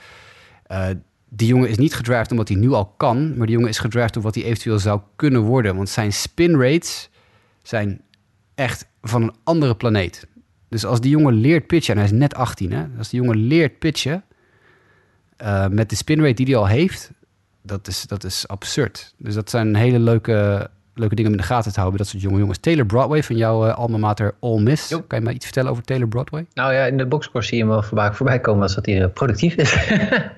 Uh, die jongen is niet gedraft omdat hij nu al kan, maar die jongen is gedraft op wat hij eventueel zou kunnen worden. Want zijn spin rates zijn echt van een andere planeet. Dus als die jongen leert pitchen, en hij is net 18, hè? als die jongen leert pitchen uh, met de spin rate die hij al heeft, dat is, dat is absurd. Dus dat zijn hele leuke, leuke dingen om in de gaten te houden. Dat soort jonge jongens. Taylor Broadway van jouw uh, alma mater All Miss. Kan je mij iets vertellen over Taylor Broadway? Nou ja, in de boxscore zie je hem wel voorbij, voorbij komen als dat hij uh, productief is.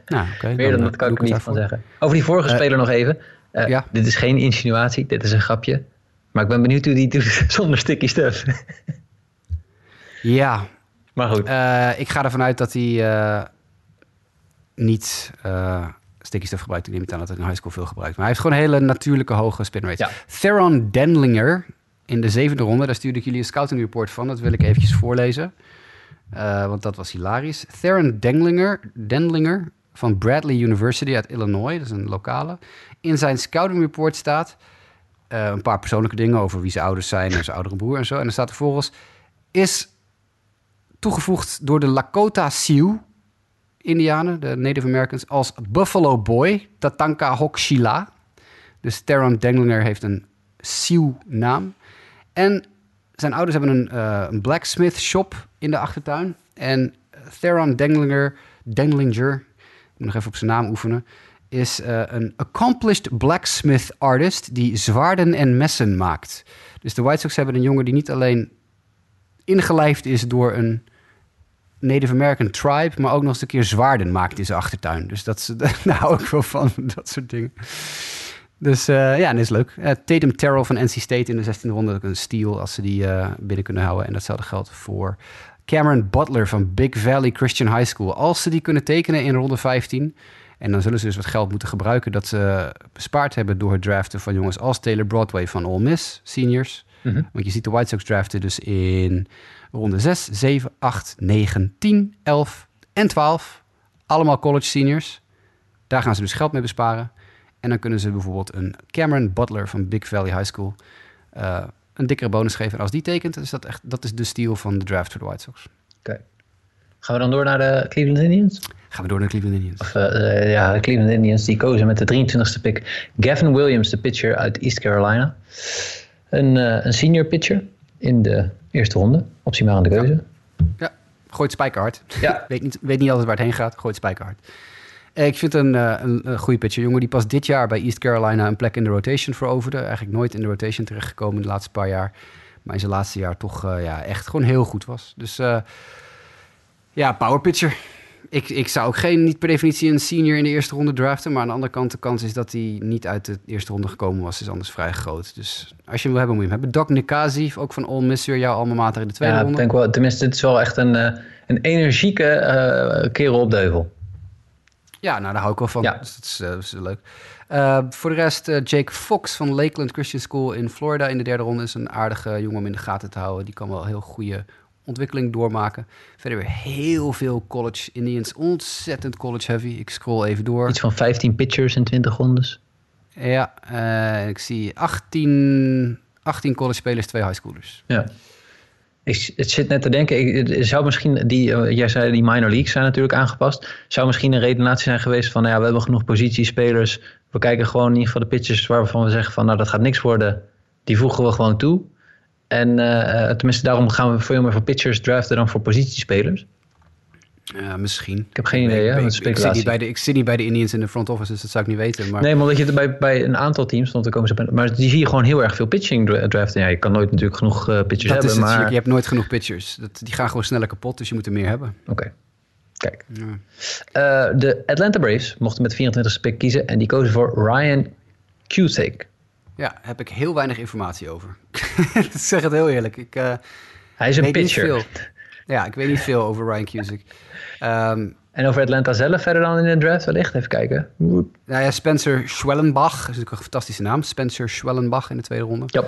nou, okay, Meer dan, dan dat kan ik er niet van zeggen. Over die vorige speler nog even. ja. Dit is geen insinuatie, dit is een grapje. Maar ik ben benieuwd hoe die doet zonder sticky stuff. ja. Maar goed. Ik ga ervan uit dat hij niet sticky stuff gebruikt. Ik neem niet aan dat hij in high school veel gebruikt. Maar hij heeft gewoon een hele natuurlijke hoge spin rate. Ja. Theron Denlinger in de zevende ronde. Daar stuurde ik jullie een scouting report van. Dat wil ik eventjes voorlezen. want dat was hilarisch. Theron Denlinger, Denlinger van Bradley University uit Illinois. Dat is een lokale. In zijn scouting report staat... Uh, een paar persoonlijke dingen over wie zijn ouders zijn en zijn oudere broer en zo. En dan staat er volgens is toegevoegd door de Lakota Sioux Indianen, de Native Americans, als Buffalo Boy, Tatanka Hokshila. Dus Teron Denglinger heeft een Sioux naam. En zijn ouders hebben een, uh, een blacksmith shop in de achtertuin. En Theron Denglinger, Denglinger, moet nog even op zijn naam oefenen is uh, een accomplished blacksmith artist die zwaarden en messen maakt. Dus de White Sox hebben een jongen die niet alleen ingelijfd is door een Native American tribe, maar ook nog eens een keer zwaarden maakt in zijn achtertuin. Dus dat, daar hou ik wel van, dat soort dingen. Dus uh, ja, dat is leuk. Uh, Tatum Terrell van NC State in de 16e ronde, een steal als ze die uh, binnen kunnen houden. En datzelfde geldt voor Cameron Butler van Big Valley Christian High School. Als ze die kunnen tekenen in ronde 15, en dan zullen ze dus wat geld moeten gebruiken dat ze bespaard hebben door het draften van jongens als Taylor Broadway van Ole Miss, seniors. Mm -hmm. Want je ziet de White Sox draften dus in ronde 6, 7, 8, 9, 10, 11 en 12. Allemaal college seniors. Daar gaan ze dus geld mee besparen. En dan kunnen ze bijvoorbeeld een Cameron Butler van Big Valley High School uh, een dikkere bonus geven. En als die tekent, is dat echt dat is de steal van de draft voor de White Sox. Oké. Okay. Gaan we dan door naar de Cleveland Indians? Gaan we door naar de Cleveland Indians. Of, uh, ja, de Cleveland Indians die kozen met de 23e pick Gavin Williams, de pitcher uit East Carolina. Een, een senior pitcher in de eerste ronde. Optie maar aan de keuze. Ja, ja. gooit spijkerhard. Ja. weet, niet, weet niet altijd waar het heen gaat, gooit spijkerhard. Ik vind een, een, een goede pitcher. Jongen die pas dit jaar bij East Carolina een plek in de rotation veroverde. Eigenlijk nooit in de rotation terechtgekomen de laatste paar jaar. Maar in zijn laatste jaar toch uh, ja, echt gewoon heel goed was. Dus uh, ja, power pitcher. Ik, ik zou ook geen, niet per definitie een senior in de eerste ronde draften. Maar aan de andere kant, de kans is dat hij niet uit de eerste ronde gekomen was, is anders vrij groot. Dus als je hem wil hebben, moet je hem hebben. Doc Nikazi, ook van Ole Miss, jouw alma mater in de tweede ja, ronde. Ik denk wel, tenminste, het is wel echt een, uh, een energieke uh, kerel op deuvel. Ja, nou daar hou ik wel van. Ja. Dus dat is, dat is leuk. Uh, voor de rest, uh, Jake Fox van Lakeland Christian School in Florida in de derde ronde is een aardige jongen om in de gaten te houden. Die kan wel heel goede ontwikkeling doormaken. Verder weer heel veel college Indians. Ontzettend college heavy. Ik scroll even door. Iets van 15 pitchers in 20 rondes. Ja, eh, ik zie 18, 18 college spelers, twee high schoolers. Ja. Ik het zit net te denken, ik, het zou misschien, die, eh, jij zei die minor leagues zijn natuurlijk aangepast. Zou misschien een redenatie zijn geweest van, nou ja, we hebben genoeg positiespelers. We kijken gewoon in ieder geval de pitchers waarvan we zeggen van, nou dat gaat niks worden. Die voegen we gewoon toe. En eh, tenminste, daarom gaan we veel meer voor pitchers draften dan voor positiespelers. Ja, misschien. Ik heb geen idee, ik, hè, ik, met ik, zit niet bij de, ik zit niet bij de Indians in de front office, dus dat zou ik niet weten. Maar Nee, maar omdat je het bij, bij een aantal teams stond, dan komen ze. Maar die zie je gewoon heel erg veel pitching dra- draften. Ja, je kan nooit natuurlijk genoeg eh, pitchers dat hebben, is het. maar... Je hebt nooit genoeg pitchers. Dat, die gaan gewoon sneller kapot, dus je moet er meer hebben. Oké, kijk. Ja. Eh, de Atlanta Braves mochten met 24e pick kiezen en die kozen voor Ryan Cusick. Ja, heb ik heel weinig informatie over. ik zeg het heel eerlijk. Ik eh, Hij is een pitcher. veel. Ja, ik weet niet veel over Ryan Cusick. Ehm, En over Atlanta zelf verder dan in de draft wellicht. Even kijken. nou ja, Spencer Schwellenbach, dat is natuurlijk een fantastische naam. Spencer Schwellenbach in de tweede ronde. Ja. Ik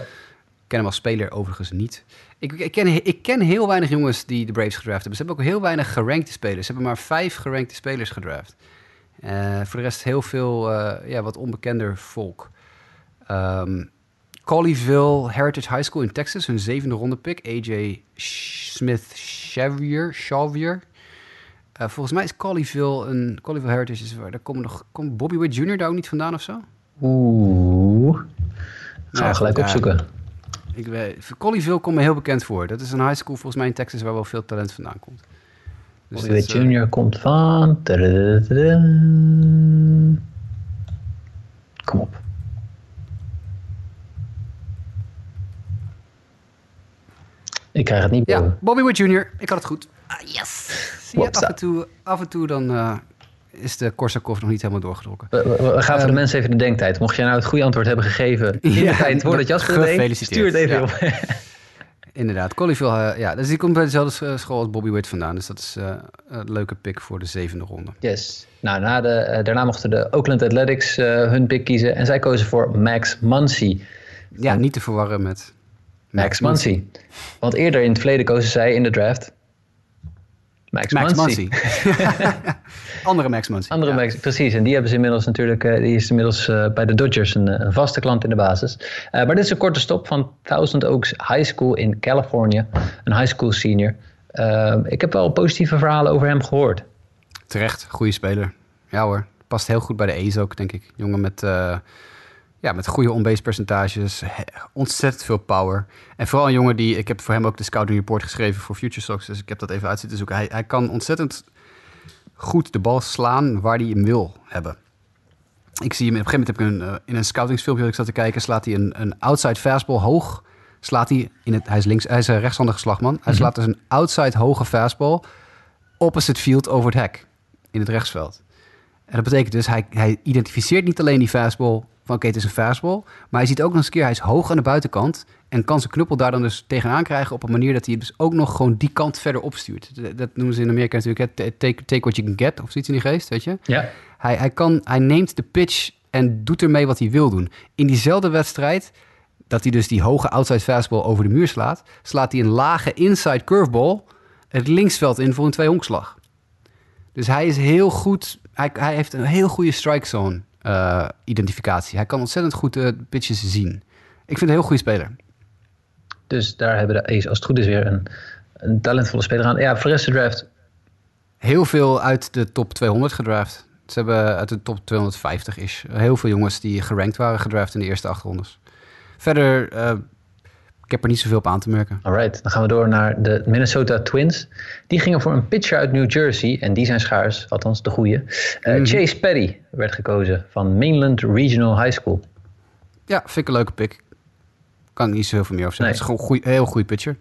ken hem als speler overigens niet. Ik, ik, ken, ik ken heel weinig jongens die de Braves gedraft hebben. Ze hebben ook heel weinig gerankte spelers. Ze hebben maar vijf gerankte spelers gedraft. Eh, voor de rest heel veel eh, ja, wat onbekender volk. Colleyville Heritage High School in Texas, hun zevende ronde pick. AJ Smith. Xavier. Eh, volgens mij is Colleyville een Colleyville Heritage is waar. Daar komen nog komt Bobby Witt Jr. daar ook niet vandaan of zo? Oeh. Gaan Nou, we gelijk ja. opzoeken. Ik weet, Colleyville komt me heel bekend voor. Dat is een high school volgens mij in Texas waar wel veel talent vandaan komt. Dus Bobby Witt eh, Jr. komt van... Kom op. Ik krijg het niet Ja. Bobby Witt Jr. Ik had het goed. Ah, yes! Zie je, af en toe, af en toe dan eh, is de Korsakov nog niet helemaal doorgedrokken. We, we- we gaan voor de Ehm, mensen even de denktijd. Mocht jij nou het goede antwoord hebben gegeven in de Ja, tijd voordat Jasper het deed, stuur het even Ja. op. Inderdaad, Colleyville, eh, ja, dus die komt bij dezelfde school als Bobby Witt vandaan. Dus dat is eh, een leuke pick voor de zevende ronde. Yes. Nou, na de, daarna mochten de Oakland Athletics eh, hun pick kiezen. En zij kozen voor Max Muncy. Ja, niet te verwarren met Max Muncy. Want eerder in het verleden kozen zij in de draft Max, Max Muncy. Andere Max Muncy. Andere ja. Max, precies. En die hebben ze inmiddels natuurlijk, eh, die is inmiddels eh, bij de Dodgers een, eh, een vaste klant in de basis. Maar dit is een korte stop van Thousand Oaks High School in California. Een high school senior. Eh, ik heb wel positieve verhalen over hem gehoord. Terecht, goede speler. Ja hoor, past heel goed bij de A's ook, denk ik. Jongen met, ja, met goede on-base percentages, ontzettend veel power. En vooral een jongen die, ik heb voor hem ook de scouting report geschreven voor Future Sox, dus ik heb dat even uit zitten zoeken. Hij, hij kan ontzettend goed de bal slaan waar hij hem wil hebben. Ik zie hem, op een gegeven moment heb ik een, eh, in een scoutingsfilmpje dat ik zat te kijken, slaat hij een, een outside fastball hoog. Slaat hij in het, hij is links, hij is een rechtshandige slagman. Hij slaat dus een outside hoge fastball opposite field over het hek in het rechtsveld. En dat betekent dus, hij, hij identificeert niet alleen die fastball van oké, het is een fastball, maar hij ziet ook nog eens een keer, hij is hoog aan de buitenkant en kan zijn knuppel daar dan dus tegenaan krijgen op een manier dat hij het dus ook nog gewoon die kant verder opstuurt. Dat- Dat noemen ze in Amerika natuurlijk, hè, take, take what you can get, of zoiets in die geest, weet je. Ja. Hij, hij, kan, hij neemt de pitch en doet ermee wat hij wil doen. In diezelfde wedstrijd, dat hij dus die hoge outside fastball over de muur slaat, slaat hij een lage inside curveball het linksveld in voor een twee-honkslag. Dus hij is heel goed, hij, hij heeft een heel goede strike zone eh, identificatie. Hij kan ontzettend goed de pitches zien. Ik vind het een heel goede speler. Dus daar hebben de A's als het goed is weer een, een talentvolle speler aan. Ja, voor de draft. Heel veel uit de top 200 gedraft. Ze hebben uit de top 250 is heel veel jongens die gerankt waren gedraft in de eerste acht rondes. Verder, eh, ik heb er niet zoveel op aan te merken. Alright, dan gaan we door naar de Minnesota Twins. Die gingen voor een pitcher uit New Jersey. En die zijn schaars, althans de goede. Eh, Mhm. Chase Perry werd gekozen van Mainland Regional High School. Ja, vind ik een leuke pick. Kan er niet zo heel veel meer over zeggen. Nee. Het is gewoon een goeie, heel goede pitcher.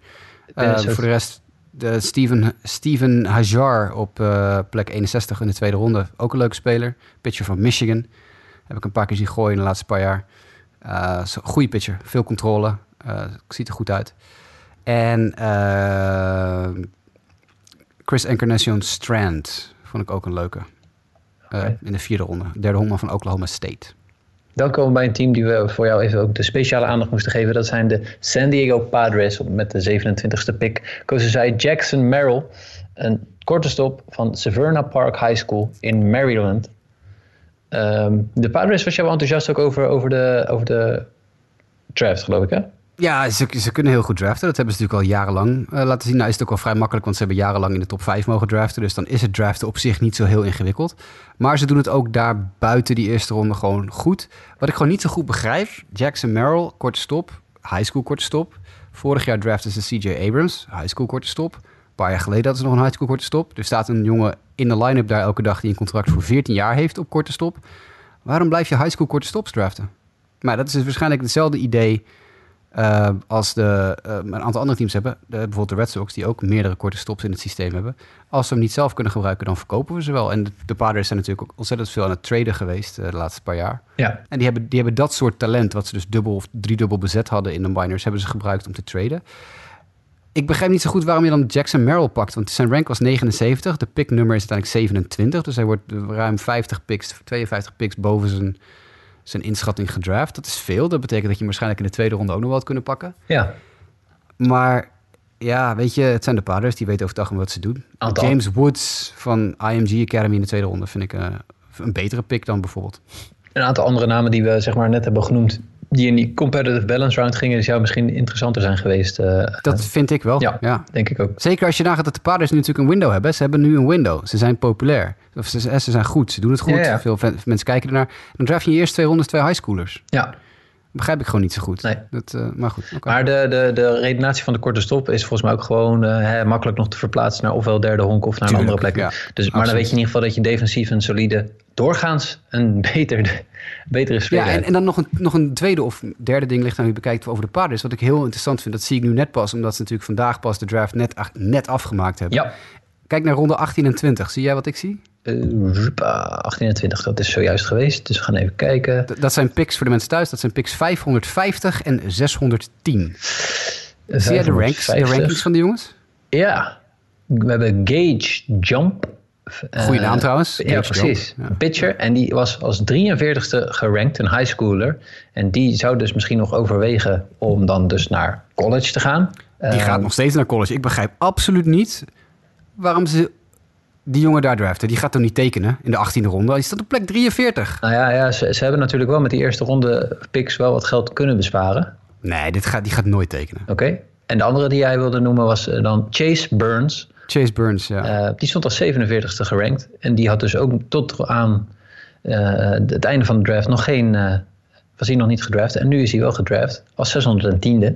Eh, voor de rest, de Steven, Steven Hajar op eh, plek 61 in de tweede ronde. Ook een leuke speler. Pitcher van Michigan. Heb ik een paar keer zien gooien in de laatste paar jaar. Zo- goede pitcher. Veel controle. Eh, ziet er goed uit. En eh, Chris Encarnacion Strand vond ik ook een leuke. Eh. In de vierde ronde. Derde honkman van Oklahoma State. Dan komen we bij een team die we voor jou even ook de speciale aandacht moesten geven. Dat zijn de San Diego Padres. Met de 27e pick kozen zij Jackson Merrill. Een korte stop van Severna Park High School in Maryland. Ehm, de Padres was jij wel enthousiast ook over, over, de, over de draft, geloof ik, hè? Ja, ze, ze kunnen heel goed draften. Dat hebben ze natuurlijk al jarenlang uh, laten zien. Nou is het ook wel vrij makkelijk, want ze hebben jarenlang in de top 5 mogen draften. Dus dan is het draften op zich niet zo heel ingewikkeld. Maar ze doen het ook daar buiten die eerste ronde gewoon goed. Wat ik gewoon niet zo goed begrijp. Jackson Merrill, korte stop. High school korte stop. Vorig jaar draften ze CJ Abrams, high school korte stop. Een paar jaar geleden hadden ze nog een high school korte stop. Er staat een jongen in de line-up daar elke dag die een contract voor 14 jaar heeft op korte stop. Waarom blijf je high school korte stops draften? Maar dat is dus waarschijnlijk hetzelfde idee uh, als de, uh, een aantal andere teams hebben, de, bijvoorbeeld de Red Sox, die ook meerdere korte stops in het systeem hebben. Als ze hem niet zelf kunnen gebruiken, dan verkopen we ze wel. En de, de Padres zijn natuurlijk ook ontzettend veel aan het traden geweest uh, de laatste paar jaar. Ja. En die hebben, die hebben dat soort talent, wat ze dus dubbel of driedubbel bezet hadden in de minors, hebben ze gebruikt om te traden. Ik begrijp niet zo goed waarom je dan Jackson Merrill pakt. Want zijn rank was 79. De picknummer is uiteindelijk 27. Dus hij wordt ruim 50 picks, 52 picks boven zijn zijn inschatting gedraft. Dat is veel. Dat betekent dat je waarschijnlijk in de tweede ronde ook nog wel had kunnen pakken. Ja. Maar ja, weet je, het zijn de Padres. Die weten over het algemeen wat ze doen. Aantal. James Woods van IMG Academy in de tweede ronde vind ik uh, een betere pick dan bijvoorbeeld. Een aantal andere namen die we zeg maar net hebben genoemd, die in die competitive balance round gingen, die zou misschien interessanter zijn geweest. Uh, dat vind ik wel. Ja, ja, denk ik ook. Zeker als je nagaat dat de Padres nu natuurlijk een window hebben. Ze hebben nu een window. Ze zijn populair. Of ze, ze zijn goed. Ze doen het goed. Ja, ja. Veel mensen kijken ernaar. Dan draft je in eerst twee rondes twee highschoolers. Ja. Begrijp ik gewoon niet zo goed. Nee. Dat, uh, maar goed. Okay. Maar de, de, de redenatie van de korte stop is volgens mij ook gewoon uh, hè, makkelijk nog te verplaatsen naar ofwel derde honk of naar Tuurlijk, een andere plek. ja, dus, maar dan weet je in ieder geval dat je defensief een solide, doorgaans een beter, betere speler Ja, en, en dan nog een, nog een tweede of derde ding ligt aan wie bekijkt over de Padres. Wat ik heel interessant vind, dat zie ik nu net pas, omdat ze natuurlijk vandaag pas de draft net, net afgemaakt hebben. Ja. Kijk naar ronde 18 en 20. Zie jij wat ik zie? Uh, 18 en 20, dat is zojuist geweest. Dus we gaan even kijken. Dat zijn picks voor de mensen thuis. Dat zijn picks 550 en 610. Zie jij de, ranks, de rankings van de jongens? Ja. We hebben Gage Jump. Goeie naam trouwens. Ja, precies. Ja. Pitcher. En die was als 43ste gerankt, een high schooler. En die zou dus misschien nog overwegen om dan dus naar college te gaan. Die uh, gaat nog steeds naar college. Ik begrijp absoluut niet waarom ze die jongen daar draften. Die gaat toch niet tekenen in de 18e ronde? Die staat op plek 43. Nou ja, ja ze, ze, hebben natuurlijk wel met die eerste ronde picks wel wat geld kunnen besparen. Nee, dit gaat, die gaat nooit tekenen. Oké. Okay. En de andere die jij wilde noemen was uh, dan Chase Burns. Chase Burns, ja. Uh, die stond als 47ste gerankt. En die had dus ook tot aan uh, het einde van de draft nog geen... was hij nog niet gedraft. En nu is hij wel gedraft als 610e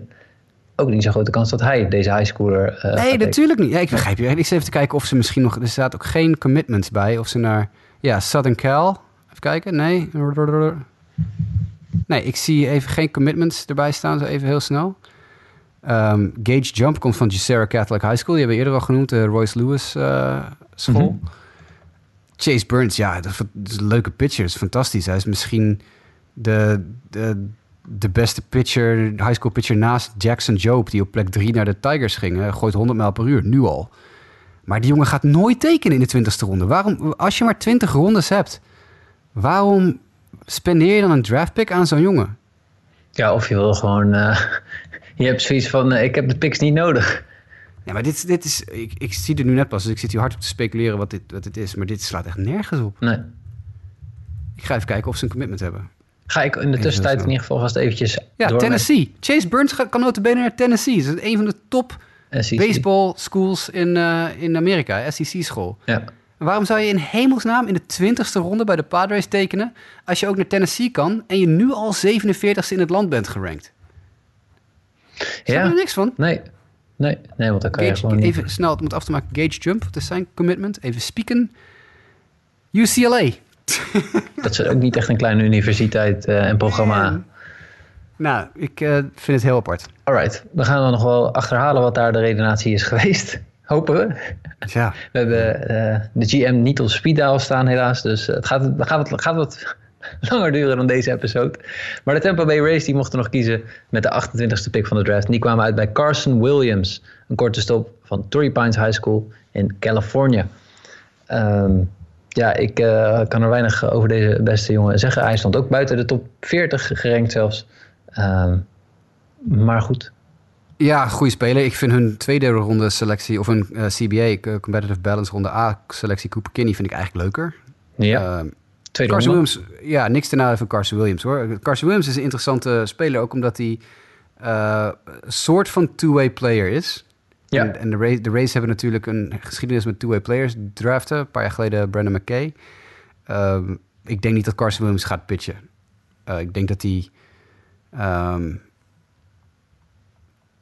ook niet zo'n grote kans dat hij deze highschooler. Uh, nee, natuurlijk niet. Ja, ik begrijp je. Ik zit even te kijken of ze misschien nog. Er staat ook geen commitments bij. Of ze naar. Ja, Southern Cal. Even kijken. Nee. Nee, ik zie even geen commitments erbij staan. Zo even heel snel. Um, Gage Jump komt van Jussera Catholic High School. Die hebben we eerder al genoemd. De Royce Lewis uh, school. Mm -hmm. Chase Burns, ja, dat is een leuke pitcher. Dat is fantastisch. Hij is misschien de, de, de beste pitcher, high school pitcher naast Jackson Job, die op plek 3 naar de Tigers ging. Gooit 100 mijl per uur, nu al. Maar die jongen gaat nooit tekenen in de 20ste ronde. Waarom, als je maar 20 rondes hebt, waarom spendeer je dan een draftpick aan zo'n jongen? Ja, of je wil gewoon. Uh, je hebt zoiets van: uh, ik heb de picks niet nodig. Ja, maar dit, dit is. Ik, ik zie er nu net pas, dus ik zit hier hard op te speculeren wat dit, wat dit is. Maar dit slaat echt nergens op. Nee. Ik ga even kijken of ze een commitment hebben. Ga ik in de tussentijd in ieder geval vast eventjes Ja, door Tennessee. Met... Chase Burns kan notabene naar Tennessee. Dat is een van de top SEC. baseball schools in, uh, in Amerika. SEC-school. Ja. Waarom zou je in hemelsnaam in de twintigste ronde bij de Padres tekenen... als je ook naar Tennessee kan... en je nu al 47ste in het land bent gerankt? Ja. er niks van? Nee. Nee, nee want dan kan Gage, je gewoon Even niet... snel om het af te maken. Gage Jump, wat is zijn commitment? Even spieken. UCLA. Dat is ook niet echt een kleine universiteit uh, en programma. Nee. Nou, ik uh, vind het heel apart. Alright, dan gaan we nog wel achterhalen wat daar de redenatie is geweest. Hopen we. Ja. We hebben uh, de GM niet op speed dial staan helaas. Dus het gaat, het gaat, het gaat wat langer duren dan deze episode. Maar de Tampa Bay Rays die mochten nog kiezen met de 28e pick van de draft. En die kwamen uit bij Carson Williams. Een korte stop van Torrey Pines High School in Californië. Um, ja, ik uh, kan er weinig over deze beste jongen zeggen. Hij stond ook buiten de top 40 gerankt zelfs. Uh, maar goed. Ja, goede speler. Ik vind hun tweede ronde selectie, of een uh, CBA, Competitive Balance ronde A selectie Cooper Kinney, vind ik eigenlijk leuker. Ja. Uh, tweede Carson Williams, ja, niks te nadeel van Carson Williams hoor. Carson Williams is een interessante speler, ook omdat hij een soort van two-way player is. Ja. En, en de, race, de Rays hebben natuurlijk een geschiedenis met two-way players. Draften, een paar jaar geleden Brandon McKay. Um, ik denk niet dat Carson Williams gaat pitchen. Uh, ik denk dat hij um,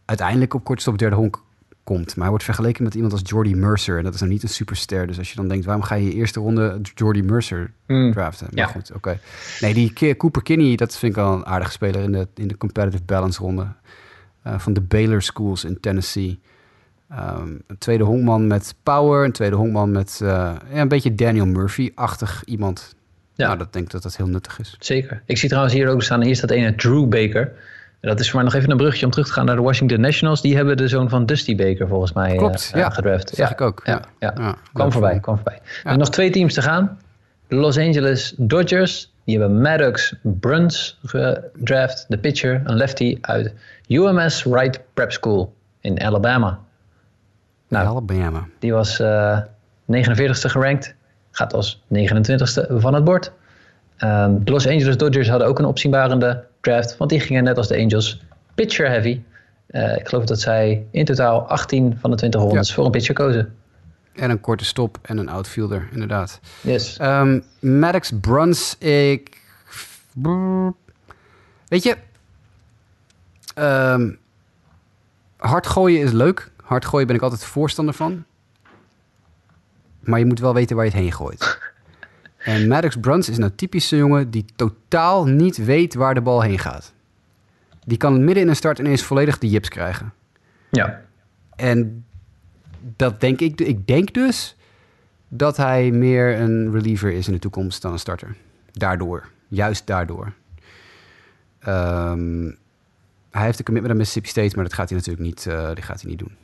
uiteindelijk op kortstop derde honk komt. Maar hij wordt vergeleken met iemand als Jordy Mercer. En dat is nou niet een superster. Dus als je dan denkt, waarom ga je je eerste ronde Jordy Mercer mm. draften? Maar Ja. goed, oké. Nee, die Cooper Kinney, dat vind ik wel een aardige speler in de, in de competitive balance ronde. Uh, van de Baylor Schools in Tennessee. Um, een tweede honkman met power. Een tweede honkman met uh, ja, een beetje Daniel Murphy-achtig iemand. Ja. Nou, dat denk ik dat dat heel nuttig is. Zeker. Ik zie trouwens hier ook staan, hier staat ene Drew Baker. En dat is voor mij nog even een bruggetje om terug te gaan naar de Washington Nationals. Die hebben de zoon van Dusty Baker volgens mij Klopt, uh, ja. gedraft. Zag ik ook. Ja, ja. Ja, kwam voorbij, voor kwam voorbij. Er nog twee teams te gaan. De Los Angeles Dodgers. Die hebben Maddox Bruns gedraft. De pitcher, een lefty uit UMS Wright Prep School in Alabama. Nou, Alabama. Die was uh, 49ste gerankt. Gaat als 29ste van het bord. Um, de Los Angeles Dodgers hadden ook een opzienbarende draft. Want die gingen net als de Angels pitcher heavy. Uh, ik geloof dat zij in totaal 18 van de 20 rondes ja. voor een pitcher kozen. En een korte stop en een outfielder, inderdaad. Yes. Um, Maddox Bruns, ik... Weet je... Um, hard gooien is leuk. Hard gooien ben ik altijd voorstander van. Maar je moet wel weten waar je het heen gooit. en Maddox Bruns is nou typische jongen die totaal niet weet waar de bal heen gaat. Die kan midden in een start ineens volledig de jips krijgen. Ja. En dat denk ik. Ik denk dus dat hij meer een reliever is in de toekomst dan een starter. Daardoor. Juist daardoor. Um, hij heeft een commitment aan Mississippi State, maar dat gaat hij natuurlijk niet, uh, die gaat hij niet doen.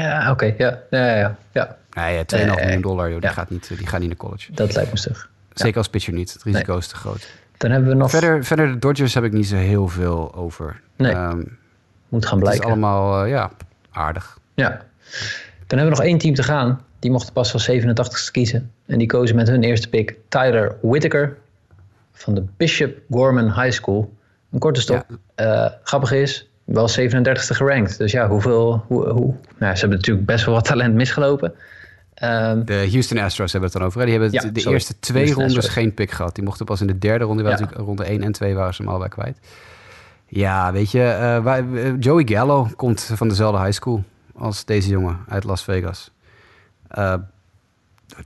Ja, oké. Okay. Ja, ja, ja. ja. Nee, 2,5 uh, miljoen dollar, joh, die, gaat niet, die gaat niet naar college. Dat lijkt me stug. Zeker als pitcher niet. Het risico is te groot. Dan hebben we nog... Verder, verder de Dodgers heb ik niet zo heel veel over. Nee, um, moet gaan blijken. Het is allemaal, ja, aardig. Ja. Dan hebben we nog één team te gaan. Die mochten pas als 87ste kiezen. En die kozen met hun eerste pick Tyler Whitaker van de Bishop Gorman High School. Een korte stop. Ja. Uh, grappig is, wel 37ste gerankt. Dus ja, hoeveel... Hoe, hoe, nou, ze hebben natuurlijk best wel wat talent misgelopen. Um, de Houston Astros hebben het dan over. Hè? Die hebben ja, de sorry. eerste twee Houston rondes Astros. geen pick gehad. Die mochten pas in de derde ronde. Ja. Ronde 1 en 2 waren ze hem allebei kwijt. Ja, weet je, uh, wij, uh, Joey Gallo komt van dezelfde high school als deze jongen uit Las Vegas. Uh,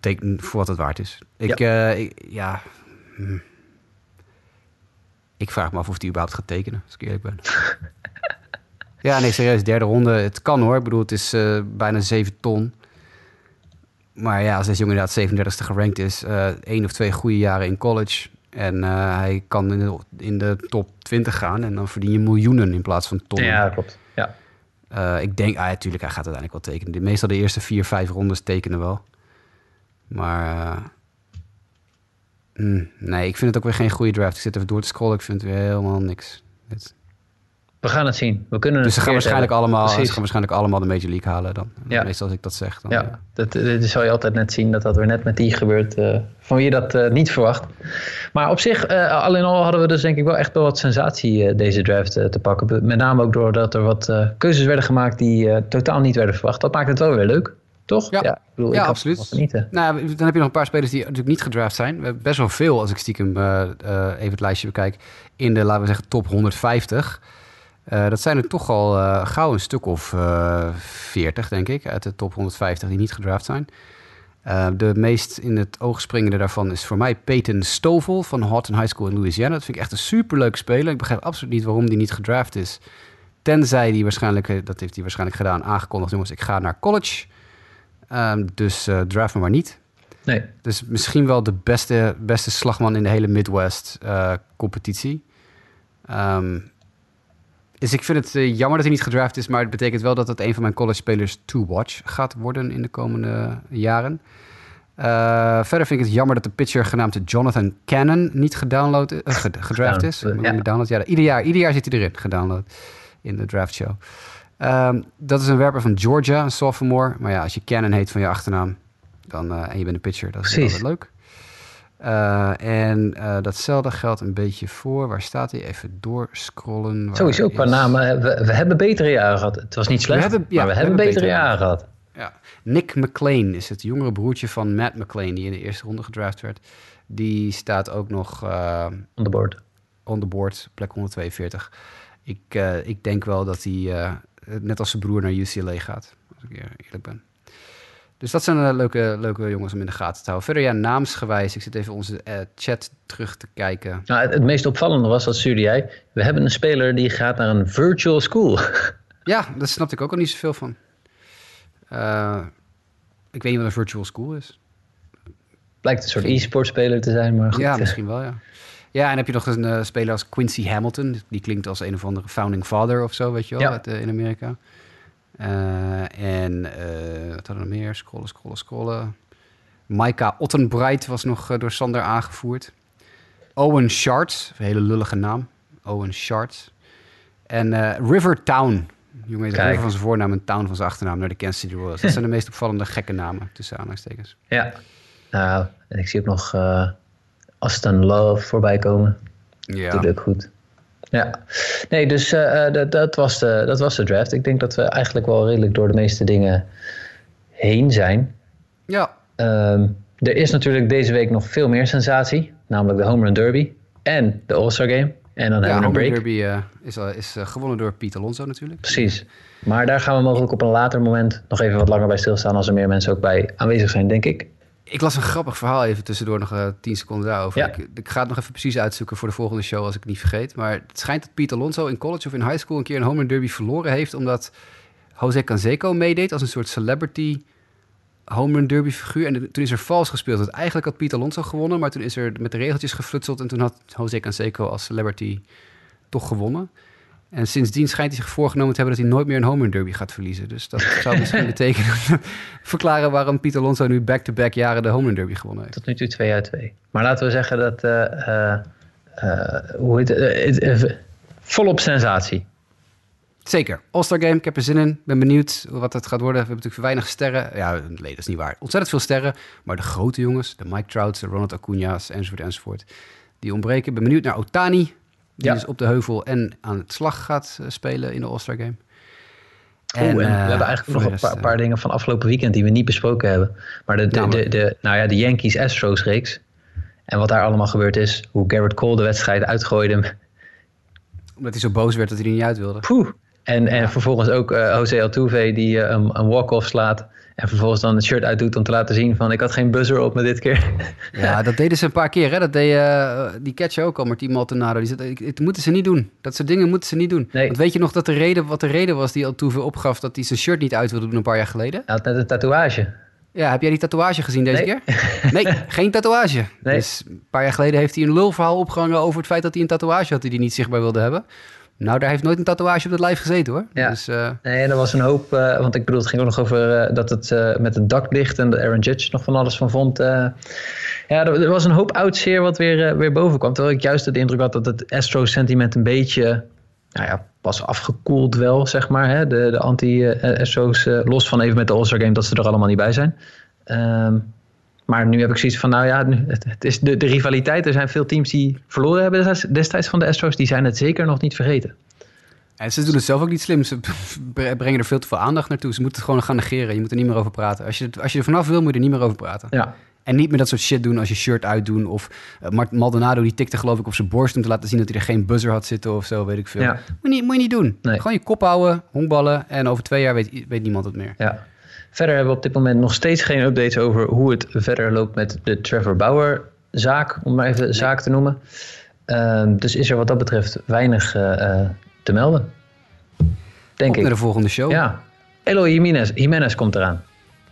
teken voor wat het waard is. Ik, ja. ik ja hm. ik vraag me af of hij überhaupt gaat tekenen, als ik eerlijk ben. ja, nee, serieus, derde ronde. Het kan hoor. Ik bedoel, het is uh, bijna 7 ton. Maar ja, als deze jongen inderdaad 37ste gerankt is, uh, één of twee goede jaren in college. En uh, hij kan in de, in de top 20 gaan en dan verdien je miljoenen in plaats van tonnen. Ja, klopt. Ja. Uh, ik denk, ah, natuurlijk, hij gaat uiteindelijk wel tekenen. Meestal de eerste vier, vijf rondes tekenen wel. Maar mm, nee, ik vind het ook weer geen goede draft. Ik zit even door te scrollen, ik vind het weer helemaal niks. We gaan het zien. We kunnen dus ze gaan, waarschijnlijk hebben. allemaal, ze gaan waarschijnlijk allemaal de Major League halen dan. Ja. Meestal als ik dat zeg. Dan, ja, ja. Dat, dat zal je altijd net zien dat dat weer net met die gebeurt. Uh, van wie je dat uh, niet verwacht. Maar op zich, uh, al in al hadden we dus denk ik wel echt wel wat sensatie deze draft te pakken. Met name ook doordat er wat keuzes werden gemaakt die totaal niet werden verwacht. Dat maakt het wel weer leuk. Toch? Ja, ja, ik bedoel, ja ik absoluut. Nou, dan heb je nog een paar spelers die natuurlijk niet gedraft zijn. We hebben best wel veel, als ik stiekem even het lijstje bekijk, in de, laten we zeggen, top 150. Uh, dat zijn er toch al uh, gauw een stuk of uh, 40, denk ik, uit de top 150 die niet gedraft zijn. De meest in het oog springende daarvan is voor mij Peyton Stovall van Houghton High School in Louisiana. Dat vind ik echt een superleuke speler. Ik begrijp absoluut niet waarom die niet gedraft is. Tenzij die waarschijnlijk, dat heeft hij waarschijnlijk gedaan, aangekondigd, jongens, ik ga naar college. Um, dus draft me maar niet. Nee. Dus misschien wel de beste, beste slagman in de hele Midwest competitie. Um, dus ik vind het uh, jammer dat hij niet gedraft is, maar het betekent wel dat het een van mijn college spelers to watch gaat worden in de komende jaren. Eh, verder vind ik het jammer dat de pitcher genaamd Jonathan Cannon niet gedownload, eh, ge- gedraft is. Ja. ja. Gedownload, ja, ieder, jaar, ieder jaar zit hij erin, gedownload in de draft show. Ehm, dat is een werper van Georgia, een sophomore. Maar ja, als je Cannon heet van je achternaam dan, eh, en je bent een pitcher, dat is altijd leuk. Eh, en eh, datzelfde geldt een beetje voor. Waar staat hij? Even doorscrollen. Sowieso qua is- namen. We, we hebben betere jaren gehad. Het was niet slecht, hebben- ja, maar we, we hebben betere betere jaren gehad. Ja. Nick McLean is het jongere broertje van Matt McLean, die in de eerste ronde gedraft werd. Die staat ook nog eh, On the board. on the board, plek 142. Ik, ik denk wel dat hij, net als zijn broer, naar UCLA gaat. Als ik eer- eerlijk ben. Dus dat zijn eh, leuke, leuke jongens om in de gaten te houden. Verder, ja, naamsgewijs. Ik zit even onze eh, chat terug te kijken. Nou, het, het meest opvallende was, dat stuurde jij. We hebben een speler die gaat naar een virtual school. Ja, daar snapte ik ook al niet zoveel van. Eh, ik weet niet wat een virtual school is. Blijkt een soort e-sport speler te zijn, maar goed. Ja, misschien wel, ja. Ja, en dan heb je nog een speler als Quincy Hamilton. Die klinkt als een of andere founding father of zo, weet je wel, Ja. uit, in Amerika. Eh, en eh, wat hadden we nog meer? Scrollen, scrollen, scrollen. Micah Ottenbright was nog eh, door Sander aangevoerd. Owen Sharts, een hele lullige naam. Owen Sharts. En River Town. Jongen, Kijk. River van zijn voornaam en Town van zijn achternaam naar de Kansas City Royals. Dat zijn de meest opvallende gekke namen, tussen aanhalingstekens. Ja. Nou, en ik zie ook nog eh Aston Love voorbij komen. Ja. Doet ook goed. Ja. Nee, dus eh, eh, dat, dat, was de, dat was de draft. Ik denk dat we eigenlijk wel redelijk door de meeste dingen heen zijn. Ja, Ehm, er is natuurlijk deze week nog veel meer sensatie. Namelijk de Home Run Derby en de All-Star Game. En dan ja hebben we een Home break. Run Derby eh, is, is gewonnen door Pete Alonso natuurlijk. Precies. Maar daar gaan we mogelijk op een later moment nog even wat langer bij stilstaan. Als er meer mensen ook bij aanwezig zijn, denk ik. Ik las een grappig verhaal even tussendoor, nog eh 10 seconden daarover. Ja. Ik, ik ga het nog even precies uitzoeken voor de volgende show als ik het niet vergeet. Maar het schijnt dat Pete Alonso in college of in high school een keer een home run derby verloren heeft. Omdat Jose Canseco meedeed als een soort celebrity home run derby figuur. En toen is er vals gespeeld. Want eigenlijk had Pete Alonso gewonnen, maar toen is er met de regeltjes geflutseld. En toen had Jose Canseco als celebrity toch gewonnen. En sindsdien schijnt hij zich voorgenomen te hebben dat hij nooit meer een home run derby gaat verliezen. Dus dat zou misschien betekenen, verklaren waarom Pete Alonso nu back-to-back jaren de home run derby gewonnen heeft. Tot nu toe 2 uit 2. Maar laten we zeggen dat. eh, eh, eh, hoe heet het? Volop sensatie. Zeker. All-Star Game, ik heb er zin in. Ben benieuwd wat het gaat worden. We hebben natuurlijk weinig sterren. Ja, nee, dat is niet waar. Ontzettend veel sterren. Maar de grote jongens, de Mike Trouts, de Ronald Acuña's, enzovoort, enzovoort. Die ontbreken. Ben benieuwd naar Otani. Die dus op de heuvel en aan het slag gaat eh, spelen in de All-Star Game. En, en we eh, hebben eigenlijk voor nog een paar, eh, paar dingen van afgelopen weekend die we niet besproken hebben. Maar de, de, de, de, nou ja, de Yankees-Astros reeks. En wat daar allemaal gebeurd is. Hoe Garrett Cole de wedstrijd uitgooide. Omdat hij zo boos werd dat hij er niet uit wilde. Poeh. En, en vervolgens ook eh, Jose Altuve die eh, een, een walk-off slaat. En vervolgens dan het shirt uitdoet om te laten zien van ik had geen buzzer op me dit keer. Ja, dat deden ze een paar keer. Hè? Dat deed eh, die catcher ook al, Martin Maldonado. Die zei, "Ik- het moeten ze niet doen. Dat soort dingen moeten ze niet doen. Nee. Want weet je nog dat de reden, wat de reden was die Altuve opgaf... dat hij zijn shirt niet uit wilde doen een paar jaar geleden? Hij had net een tatoeage. Ja, heb jij die tatoeage gezien deze Nee. keer? Nee, geen tatoeage. Nee. Dus een paar jaar geleden heeft hij een lulverhaal opgehangen over het feit dat hij een tatoeage had die hij niet zichtbaar wilde hebben. Nou, daar heeft nooit een tatoeage op het lijf gezeten hoor. Ja. Dus eh, Nee, en er was een hoop, eh, want ik bedoel, het ging ook nog over eh, dat het met het dak dicht en de Aaron Judge nog van alles van vond. ja, er, er was een hoop oud zeer wat weer, weer boven kwam. Terwijl ik juist de indruk had dat het Astro-sentiment een beetje, nou ja, was afgekoeld wel, zeg maar. Hè? De, de anti-Astro's, los van even met de All-Star Game, dat ze er allemaal niet bij zijn. Ehm, maar nu heb ik zoiets van, nou ja, nu, het, het is de, de rivaliteit. Er zijn veel teams die verloren hebben destijds- van de Astros. Die zijn het zeker nog niet vergeten. en ze doen het zelf ook niet slim. Ze brengen er veel te veel aandacht naartoe. Ze moeten het gewoon gaan negeren. Je moet er niet meer over praten. Als je, als je er vanaf wil, moet je er niet meer over praten. Ja, En niet meer dat soort shit doen als je shirt uitdoen. Of uh, Maldonado die tikte geloof ik op zijn borst om te laten zien dat hij er geen buzzer had zitten of zo, weet ik veel. Ja. Moet, je niet, moet je niet doen. Nee. Gewoon je kop houden, honkballen en over twee jaar weet, weet niemand het meer. Ja. Verder hebben we op dit moment nog steeds geen updates over hoe het verder loopt met de Trevor Bauer zaak, om maar even zaak te noemen. Ehm, dus is er wat dat betreft weinig eh, eh, te melden. Denk Op ik. naar de volgende show. Ja. Eloy Jimenez, Jimenez komt eraan.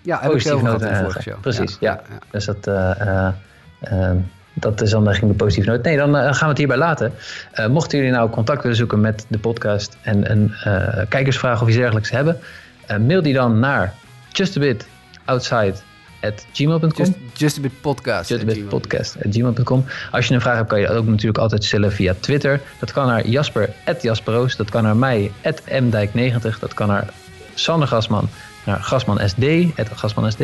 ja heb ik noot in de eh, vorige show. Precies, ja. Dus dat, eh, eh, ehm, dat is dan eigenlijk de positieve noot. Nee, dan gaan we het hierbij laten. Mochten jullie nou contact willen zoeken met de podcast en een kijkersvraag of iets dergelijks hebben, mail die dan naar justabit outside gmail.com. Just, just a bit podcast. Just a bit podcast gmail.com. Als je een vraag hebt, kan je dat ook natuurlijk altijd stellen via Twitter. Dat kan naar Jasper, Jasperoos. Dat kan naar mij, mdijk90. Dat kan naar Sander Gasman, naar Gasman SD, Gasman SD.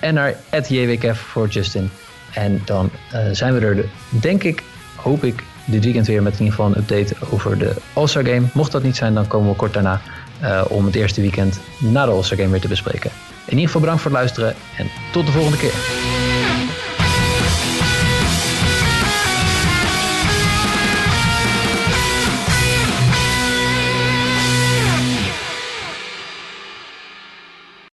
En naar JWKF voor Justin. En dan uh, zijn we er, denk ik, hoop ik, dit weekend weer met in ieder geval een update over de All-Star Game. Mocht dat niet zijn, dan komen we kort daarna uh, om het eerste weekend na de All-Star Game weer te bespreken. In ieder geval bedankt voor het luisteren en tot de volgende keer.